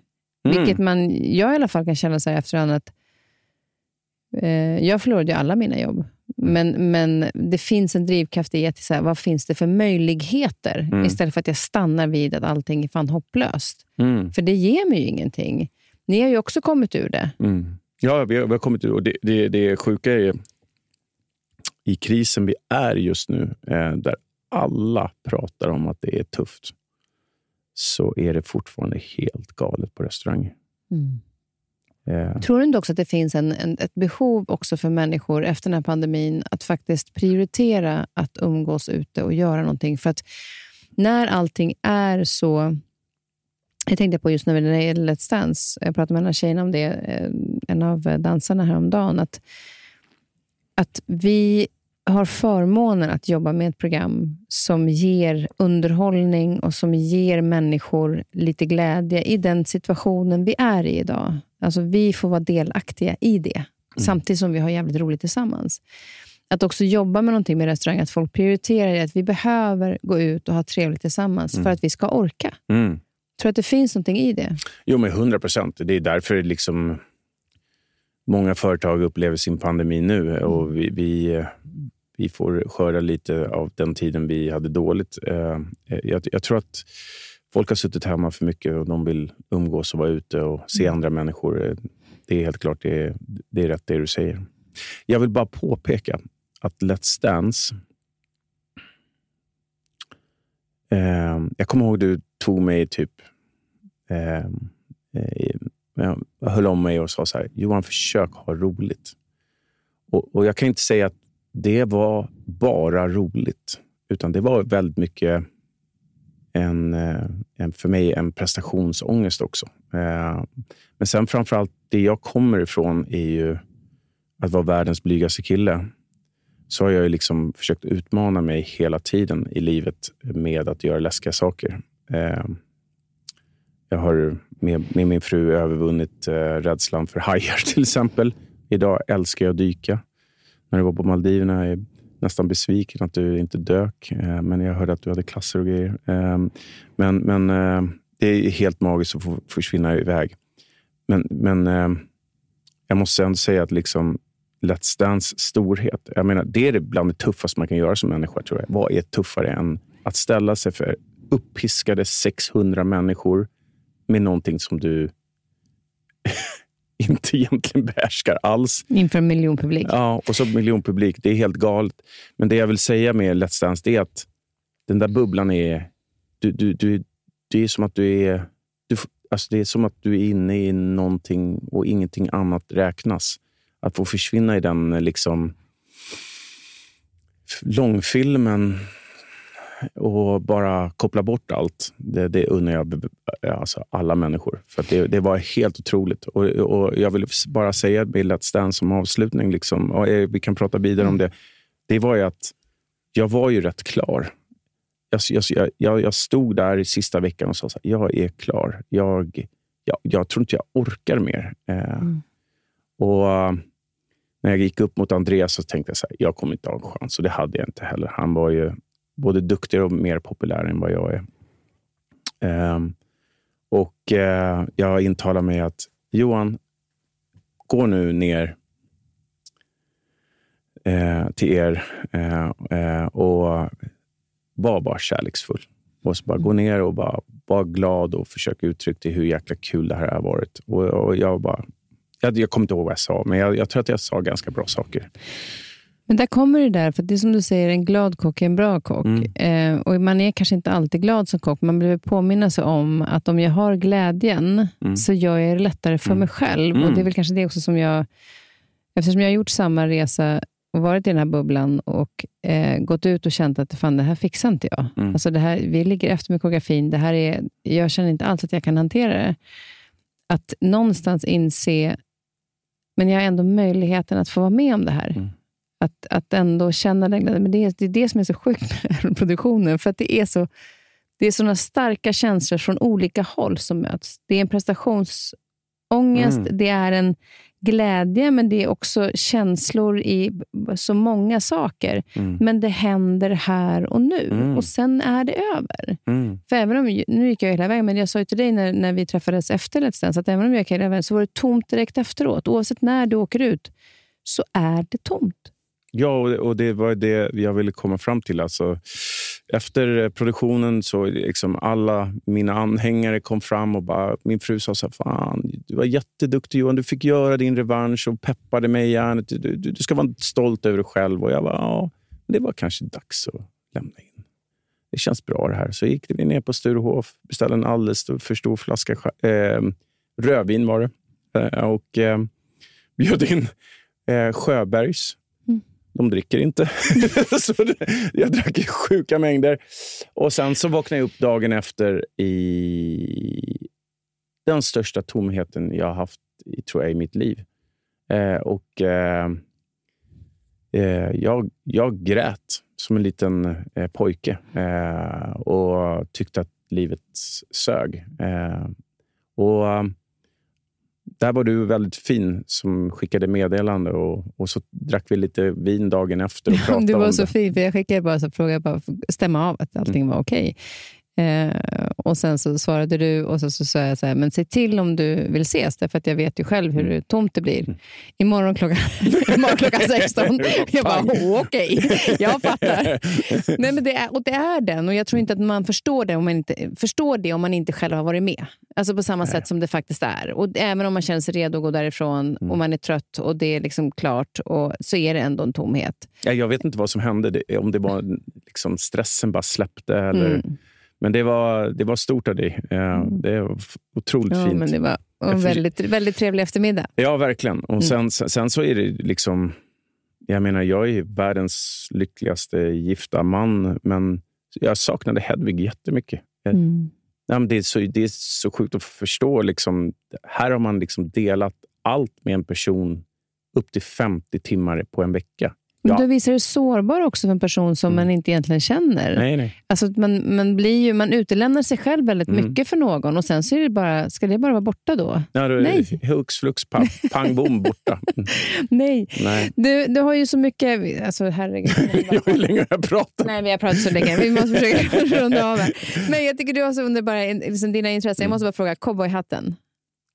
Mm. Vilket man, jag i alla fall kan känna så här efterhand att eh, jag förlorade ju alla mina jobb. Men, men det finns en drivkraft i att så här, vad finns det för möjligheter? Mm. Istället för att jag stannar vid att allting är fan hopplöst. Mm. För det ger mig ju ingenting. Ni har ju också kommit ur det. Mm. Ja, vi har, vi har kommit ur och det, det, det sjuka är i krisen vi är just nu, eh, där alla pratar om att det är tufft, så är det fortfarande helt galet på restauranger. Eh, Tror du inte också att det finns en, en, ett behov också för människor efter den här pandemin att faktiskt prioritera att umgås ute och göra någonting? För att när allting är så... Jag tänkte på just när det gäller Let's Dance, jag pratade med en av tjejerna om det, eh, en av dansarna häromdagen, att, att vi har förmånen att jobba med ett program som ger underhållning och som ger människor lite glädje i den situationen vi är i idag. Alltså Vi får vara delaktiga i det, mm. samtidigt som vi har jävligt roligt tillsammans. Att också jobba med någonting med restaurang, att folk prioriterar det, att vi behöver gå ut och ha trevligt tillsammans mm. för att vi ska orka. Mm. Tror att det finns någonting i det? Jo, men 100 procent. Det är därför liksom många företag upplever sin pandemi nu. Och vi, vi, vi får skörda lite av den tiden vi hade dåligt. Eh, jag, jag, tror att folk har suttit hemma för mycket och de vill umgås och vara ute och se mm. andra människor. Eh, det är helt klart det är, det är rätt det du säger. Jag vill bara påpeka att Let's Dance... Eh, jag kommer ihåg du tog mig typ... Ehm, eh, eh, jag höll om mig och sa så här, Johan, försök ha roligt. Och, och jag kan inte säga att det var bara roligt, utan det var väldigt mycket en, eh, en, för mig en prestationsångest också. Eh, men sen framför allt, det jag kommer ifrån är ju att vara världens blygaste kille. Så har jag liksom försökt utmana mig hela tiden i livet med att göra läskiga saker. Ehm, jag har med, med min fru övervunnit eh, rädslan för hajar <laughs> till exempel. Idag älskar jag att dyka när du var på Maldiverna. Jag är nästan besviken att du inte dök, eh, men jag hörde att du hade klasser och grejer. Eh, men, men eh, det är helt magiskt att få försvinna iväg. Men, men eh, jag måste ändå säga att liksom Let's Dance storhet, jag menar, det är bland det tuffaste man kan göra som människa. Tror jag. Vad är tuffare än att ställa sig för uppiskade 600 människor med någonting som du <laughs> inte egentligen behärskar alls. Inför en miljonpublik. Ja, och så miljonpublik. Det är helt galet. Men det jag vill säga med Let's Dance är att den där bubblan är... Du, du, du, det är som att du är... Du, alltså det är som att du är inne i någonting och ingenting annat räknas. Att få försvinna i den liksom långfilmen och bara koppla bort allt. Det, det unnar jag alltså alla människor. För det, det, var helt otroligt. Och, och, Jag vill bara säga med Let's Dance som avslutning, liksom, och vi kan prata vidare om det. Det var ju att jag var ju rätt klar. Jag, jag, jag, jag stod där i sista veckan och sa att jag är klar. Jag, jag, jag tror inte jag orkar mer. Eh, mm. Och när jag gick upp mot Andreas så tänkte jag att jag kommer inte ha en chans. Och det hade jag inte heller. Han var ju både duktigare och mer populär än vad jag är. Um, och uh, jag intalar mig att Johan, gå nu ner uh, till er uh, och var bara kärleksfull. Och så bara gå ner och bara var glad och försök uttrycka hur jäkla kul det här har varit. Och, och jag bara jag, jag kommer inte ihåg vad jag sa, men jag, jag tror att jag sa ganska bra saker. Men där kommer det där, för det är som du säger, en glad kock är en bra kock. Mm. Eh, och Man är kanske inte alltid glad som kock, man behöver påminna sig om att om jag har glädjen, mm. så gör jag det lättare för mm. mig själv. Och Det är mm. väl kanske det också som jag, eftersom jag har gjort samma resa och varit i den här bubblan och eh, gått ut och känt att fan, det här fixar inte jag. Mm. Alltså det här, vi ligger efter med koreografin. Det här är, jag känner inte alls att jag kan hantera det. Att någonstans inse, men jag har ändå möjligheten att få vara med om det här. Mm. Att, att ändå känna den glädjen. Men det är, det är det som är så sjukt med produktionen. För att det är så det är såna starka känslor från olika håll som möts. Det är en prestationsångest, mm. det är en glädje, men det är också känslor i så många saker. Mm. Men det händer här och nu mm. och sen är det över. Mm. För även om, nu gick jag hela vägen, men jag sa ju till dig när, när vi träffades efter Let's Dance, att även om jag gick hela vägen så var det tomt direkt efteråt. Oavsett när du åker ut så är det tomt. Ja, och det var det jag ville komma fram till. Alltså, efter produktionen så liksom alla mina anhängare kom fram och bara, min fru sa så här, Fan, du var jätteduktig Johan, du fick göra din revansch och peppade mig järnet. Du, du, du, ska vara stolt över dig själv. Och jag bara, ja, det var kanske dags att lämna in. Det känns bra det här. Så gick vi ner på Sturehof, beställde en alldeles för stor flaska eh, rödvin var det. Eh, och eh, bjöd in eh, Sjöbergs de dricker inte. <laughs> så jag drack i sjuka mängder. Och sen så vaknade jag upp dagen efter i den största tomheten jag har haft tror jag, i mitt liv. Eh, och eh, eh, jag, jag grät som en liten eh, pojke eh, och tyckte att livet sög. Eh, och där var du väldigt fin som skickade meddelande och, och så drack vi lite vin dagen efter och <laughs> pratade Du var om så det. fin, för jag skickade bara så frågade bara för att stämma av att allting var okej. Eh, och sen så svarade du och så, så sa jag så här, men se till om du vill ses, därför att jag vet ju själv hur tomt det blir. <laughs> Imorgon klockan, imorgon klockan 16. <laughs> Jag bara, "Åh, okej, <laughs> jag fattar. Nej, men det är, och det är den, och jag tror inte att man förstår det om man inte, förstår det om man inte själv har varit med. Alltså på samma sätt som det faktiskt är. Och även om man känner sig redo att gå därifrån och man är trött och det är liksom klart, och, så är det ändå en tomhet. Ja, jag vet inte vad som hände, om det var liksom stressen bara släppte. Eller, Mm. Men det var, det var stort av dig. Eh, Det var otroligt Ja, fint. men det var en väldigt, väldigt trevlig eftermiddag. Ja, verkligen. Mm. Och sen, sen, sen så är det liksom... Jag menar, jag är världens lyckligaste gifta man, men jag saknade Hedvig jättemycket. Jag, Mm. ja, men det, är så, det är så sjukt att förstå. Liksom, här har man liksom delat allt med en person upp till 50 timmar på en vecka. Men Ja. Då visar det sårbar också för en person som Mm. man inte egentligen känner. Nej, nej. Alltså man, man, blir ju, man utelämnar sig själv väldigt Mm. mycket för någon och sen så det bara, ska det bara vara borta då? Ja, då, Nej. Hux flux, pang, pang bom, borta. <laughs> Mm. Nej. Nej. Du, du har ju så mycket... Alltså herregud. <laughs> Hur länge har jag pratat? Nej, vi har pratat så länge. Vi måste försöka <laughs> runda av här. Men jag tycker du har så underbara liksom, dina intressen. Jag måste bara fråga, cowboyhatten.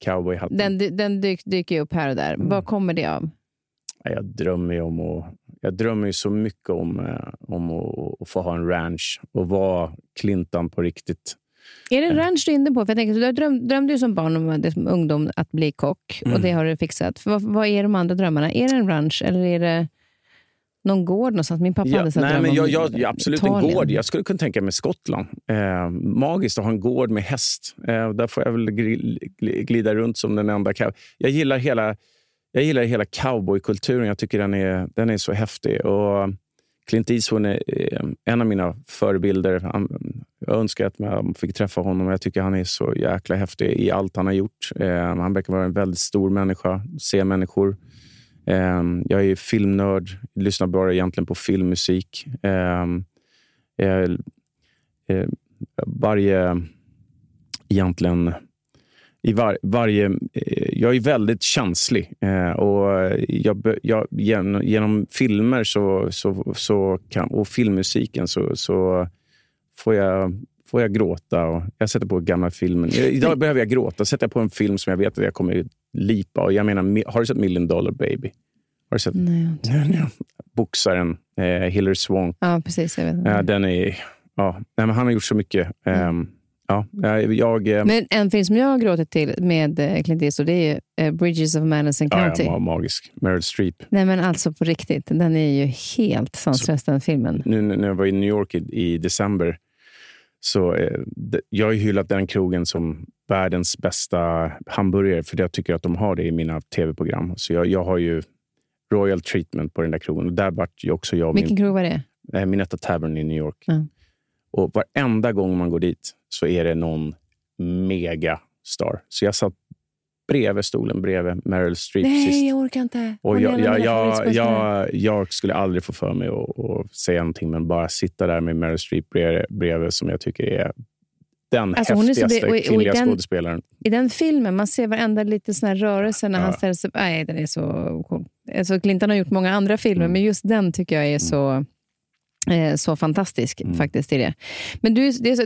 Cowboyhatten. Den, den dyk, dyker ju upp här och där. Mm. Vad kommer det av? Ja, Jag drömmer ju om att, jag drömmer ju så mycket om, eh, om att, att få ha en ranch och vara Clintan på riktigt. Är det en ranch du är inne på? För jag tänker, du dröm, drömde ju som barn om det- som ungdom att bli kock och Mm. det har du fixat. För vad, vad är de andra drömmarna? Är det en ranch eller är det någon gård någonstans? Min pappa Ja, hade nej, men jag, jag, jag, absolut en Italien. gård. Jag skulle kunna tänka mig Skottland. Eh, magiskt att ha en gård med häst. Eh, där får jag väl glida runt som den enda. Jag gillar hela, jag gillar hela cowboykulturen. Jag tycker den är, den är så häftig. Och Clint Eastwood är eh, en av mina förebilder. Han, jag önskar att man fick träffa honom. Jag tycker han är så jäkla häftig i allt han har gjort. Eh, han verkar vara en väldigt stor människa, se människor. Eh, jag är filmnörd, lyssnar bara egentligen på filmmusik. Eh, eh, eh varje... Egentligen... I var, varje, eh, jag är väldigt känslig. Eh, och jag, jag, genom, genom filmer så, så, så kan, och filmmusiken så, så får, jag, får jag gråta. Och jag sätter på gamla filmer. Eh, Idag behöver jag gråta. Sätter jag på en film som jag vet att jag kommer lipa. Och jag menar, har du sett Million Dollar Baby? Har du sett Nej, Nej, nej. Boxaren eh, Hillary Swank. Ja, precis. Jag vet. Eh, den är, ja, nej, men han har gjort så mycket. Ehm, ja, jag, eh, Men en film som jag har gråtit till med eh, Clint Eastwood det är eh, Bridges of Madison ja, County. ja, ma- magisk. Meryl Streep. Nej, men alltså på riktigt. Den är ju helt sanslös, den filmen. Nu när jag var i New York i, i december så eh, jag har ju hyllat den krogen som världens bästa hamburgare för jag tycker att de har det i mina tv-program. Så jag, jag har ju royal treatment på den där krogen. Och där vart ju också jag Vilken min krog var det? eh, Minetta Tavern i New York. Ja. Och varenda gång man går dit så är det någon megastar. Så jag satt bredvid stolen bredvid Meryl Streep sist. Nej, jag orkar inte. Och jag, jag, jag, jag, jag skulle aldrig få för mig att, att säga någonting, men bara sitta där med Meryl Streep bredvid, bredvid som jag tycker är den Alltså, hon är så häftigaste och och kvinnliga den- skådespelaren. I den filmen, man ser varenda liten sån här rörelse när Ja. han ställer sig Nej, den är så cool. Alltså, Clinton har gjort många andra filmer, Mm. men just den tycker jag är så, eh, så fantastisk. Mm. faktiskt i det. Men du, det är så,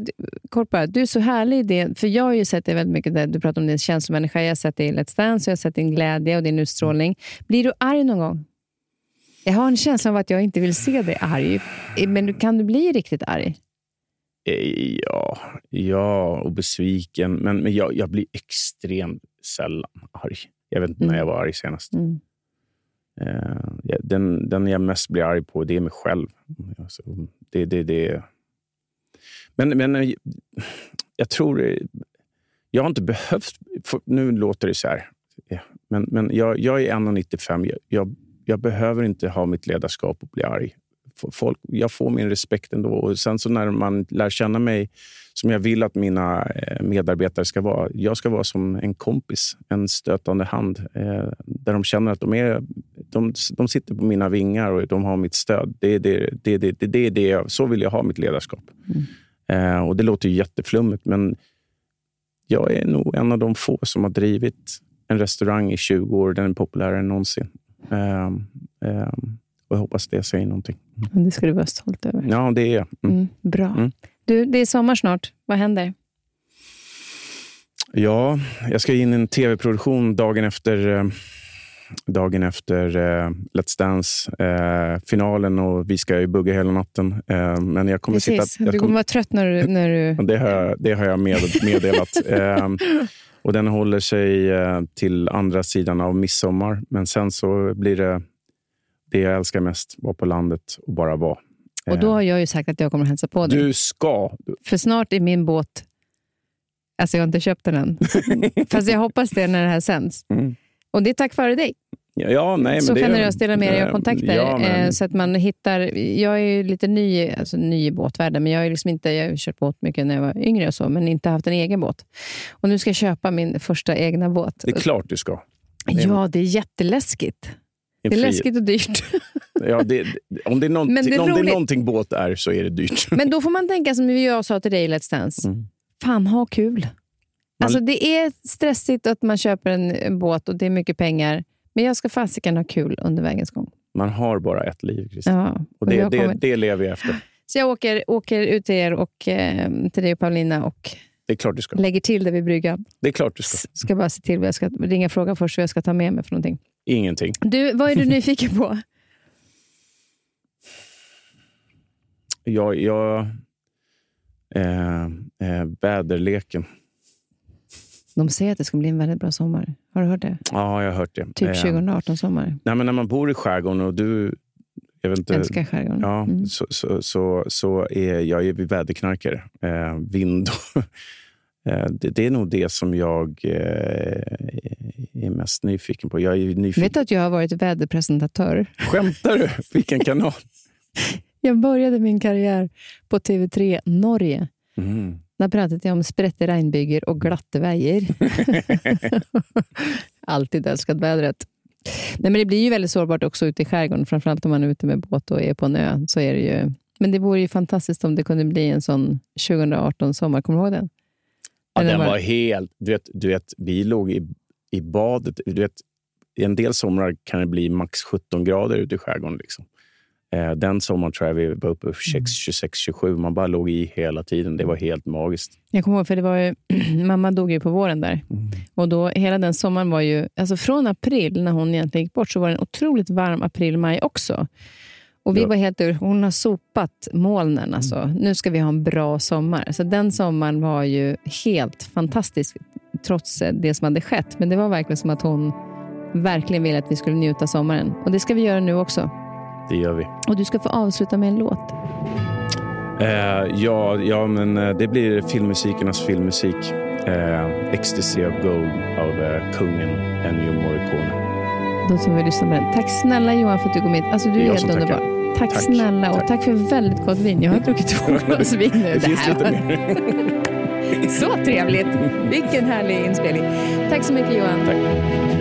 kort bara, du är så härlig i det, för jag har ju sett dig väldigt mycket, där du pratar om din känslomänniska, jag har sett dig i Let's Dance, jag har sett din glädje och din utstrålning. Blir du arg någon gång? Jag har en känsla av att jag inte vill se dig arg, men du- kan du bli riktigt arg? Eh, Ja, ja, och besviken. Men, men jag, jag blir extremt sällan arg. Jag vet inte när Mm. jag var arg senast. Mm. Eh, den, den jag mest blir arg på, det är mig själv. Alltså, det, det, det. Men, men eh, jag tror... Eh, jag har inte behövt... För, nu låter det så här. Men, men jag, jag är 1,95. Jag, jag jag behöver inte ha mitt ledarskap och bli arg. Folk, jag får min respekt ändå. Och sen så när man lär känna mig som jag vill att mina eh, medarbetare ska vara. Jag ska vara som en kompis, en stötande hand. Eh, där de känner att de, är, de, de sitter på mina vingar och de har mitt stöd. Det är det, det, det, det, det, det, så vill jag ha mitt ledarskap. Mm. Eh, och Det låter jätteflummigt, men jag är nog en av de få som har drivit en restaurang i 20 år. Den är populärare än någonsin. Um, um, och jag hoppas det säger någonting. Det ska du vara stolt över. Ja, det är jag. Mm. Mm, bra. Mm. Du, det är sommar snart. Vad händer? Ja, jag ska in i en tv-produktion dagen efter, eh, dagen efter uh, Let's Dance-finalen uh, och vi ska ju bugga hela natten. Uh, men jag kommer Precis. sitta, jag du kommer vara trött när du... När du... <laughs> det, har, det har jag med, meddelat. <laughs> och den håller sig till andra sidan av midsommar. Men sen så blir det det jag älskar mest, vara på landet och bara vara. Och då har jag ju sagt att jag kommer att hälsa på dig. Du ska. För snart är min båt... Alltså jag har inte köpt den än. <laughs> Fast jag hoppas det när det här sänds. Mm. Och det är tack vare dig. Ja, nej, men så generöst delar med dig av kontakter. Ja, men... Eh, så att man hittar... Jag är lite ny, alltså ny i båtvärlden, men jag, är liksom inte, jag har kört båt mycket när jag var yngre, och så, men inte haft en egen båt. Och Nu ska jag köpa min första egna båt. Det är klart du ska. Ja, det är jätteläskigt. Det är läskigt och dyrt. <laughs> Ja, det, om det är, någonting, det om det är någonting båt är så är det dyrt. Men då får man tänka som jag sa till dig i Let's Dance. Mm. Fan, ha kul. Man... Alltså, det är stressigt att man köper en, en båt och det är mycket pengar. Men jag ska fasiken ha kul under vägens gång. Man har bara ett liv, Kristin. Ja, och det, det, kommer... det lever jag efter. Så jag åker, åker ut till er och eh, till dig och Paulina och det är klart du ska. lägger till det vid bryggan. Det är klart du ska. Ska bara se till vad jag ska ringa och fråga först vad jag ska ta med mig för någonting. Ingenting. Du, vad är du <laughs> nyfiken på? jag, jag eh, eh, väderleken. De säger att det ska bli en väldigt bra sommar. Har du hört det? Ja, jag har hört det. Typ 2018 eh, sommar. Nej, men när man bor i skärgården och du... Jag vet inte, älskar skärgården. Ja, mm. så, så, så, så, är jag är väderknarkare. Eh, vind och, <laughs> det, det, är nog det som jag eh, är mest nyfiken på. Jag är nyfiken. Vet du att jag har varit väderpresentatör? Skämtar du? Vilken <laughs> kanal? Jag började min karriär på TV3 Norge. Mm. Där pratade jag om sprätte regnbyger och glatte väjer. <laughs> Alltid älskat vädret. Nej, men det blir ju väldigt sårbart också ute i skärgården, framförallt om man är ute med båt och är på en ö. Så är det ju. Men det vore ju fantastiskt om det kunde bli en sån 2018 sommar. Kommer du ihåg den? Ja, den var, helt... Du vet, du vet, vi låg i, i badet. Du vet, I en del somrar kan det bli max 17 grader ute i skärgården. Liksom. Eh, den sommaren tror jag vi var uppe på 26, 27. Man bara låg i hela tiden. Det var helt magiskt. Jag kommer ihåg, för det var ju, <clears throat> mamma dog ju på våren där. Mm. Och då, hela den sommaren var ju... Alltså från april, när hon egentligen gick bort, så var det en otroligt varm april-maj också. Och vi var helt ur, Hon har sopat molnen. Alltså. Mm. Nu ska vi ha en bra sommar. Så den sommaren var ju helt fantastisk, trots det som hade skett. Men det var verkligen som att hon verkligen ville att vi skulle njuta sommaren. Och det ska vi göra nu också. Det gör vi. Och du ska få avsluta med en låt. Eh, ja, ja, men eh, det blir filmmusikernas filmmusik. Eh, Ecstasy of Gold av eh, kungen Ennio Morricone. Då ska vi lyssna på den. Tack snälla Johan för att du kom hit. Alltså, du är, är helt underbar. Tack, tack, snälla och tack. tack för väldigt gott vin. Jag har <laughs> druckit två glas vin nu. Det, det finns lite mer. <laughs> Så trevligt. Vilken härlig inspelning. Tack så mycket Johan. Tack.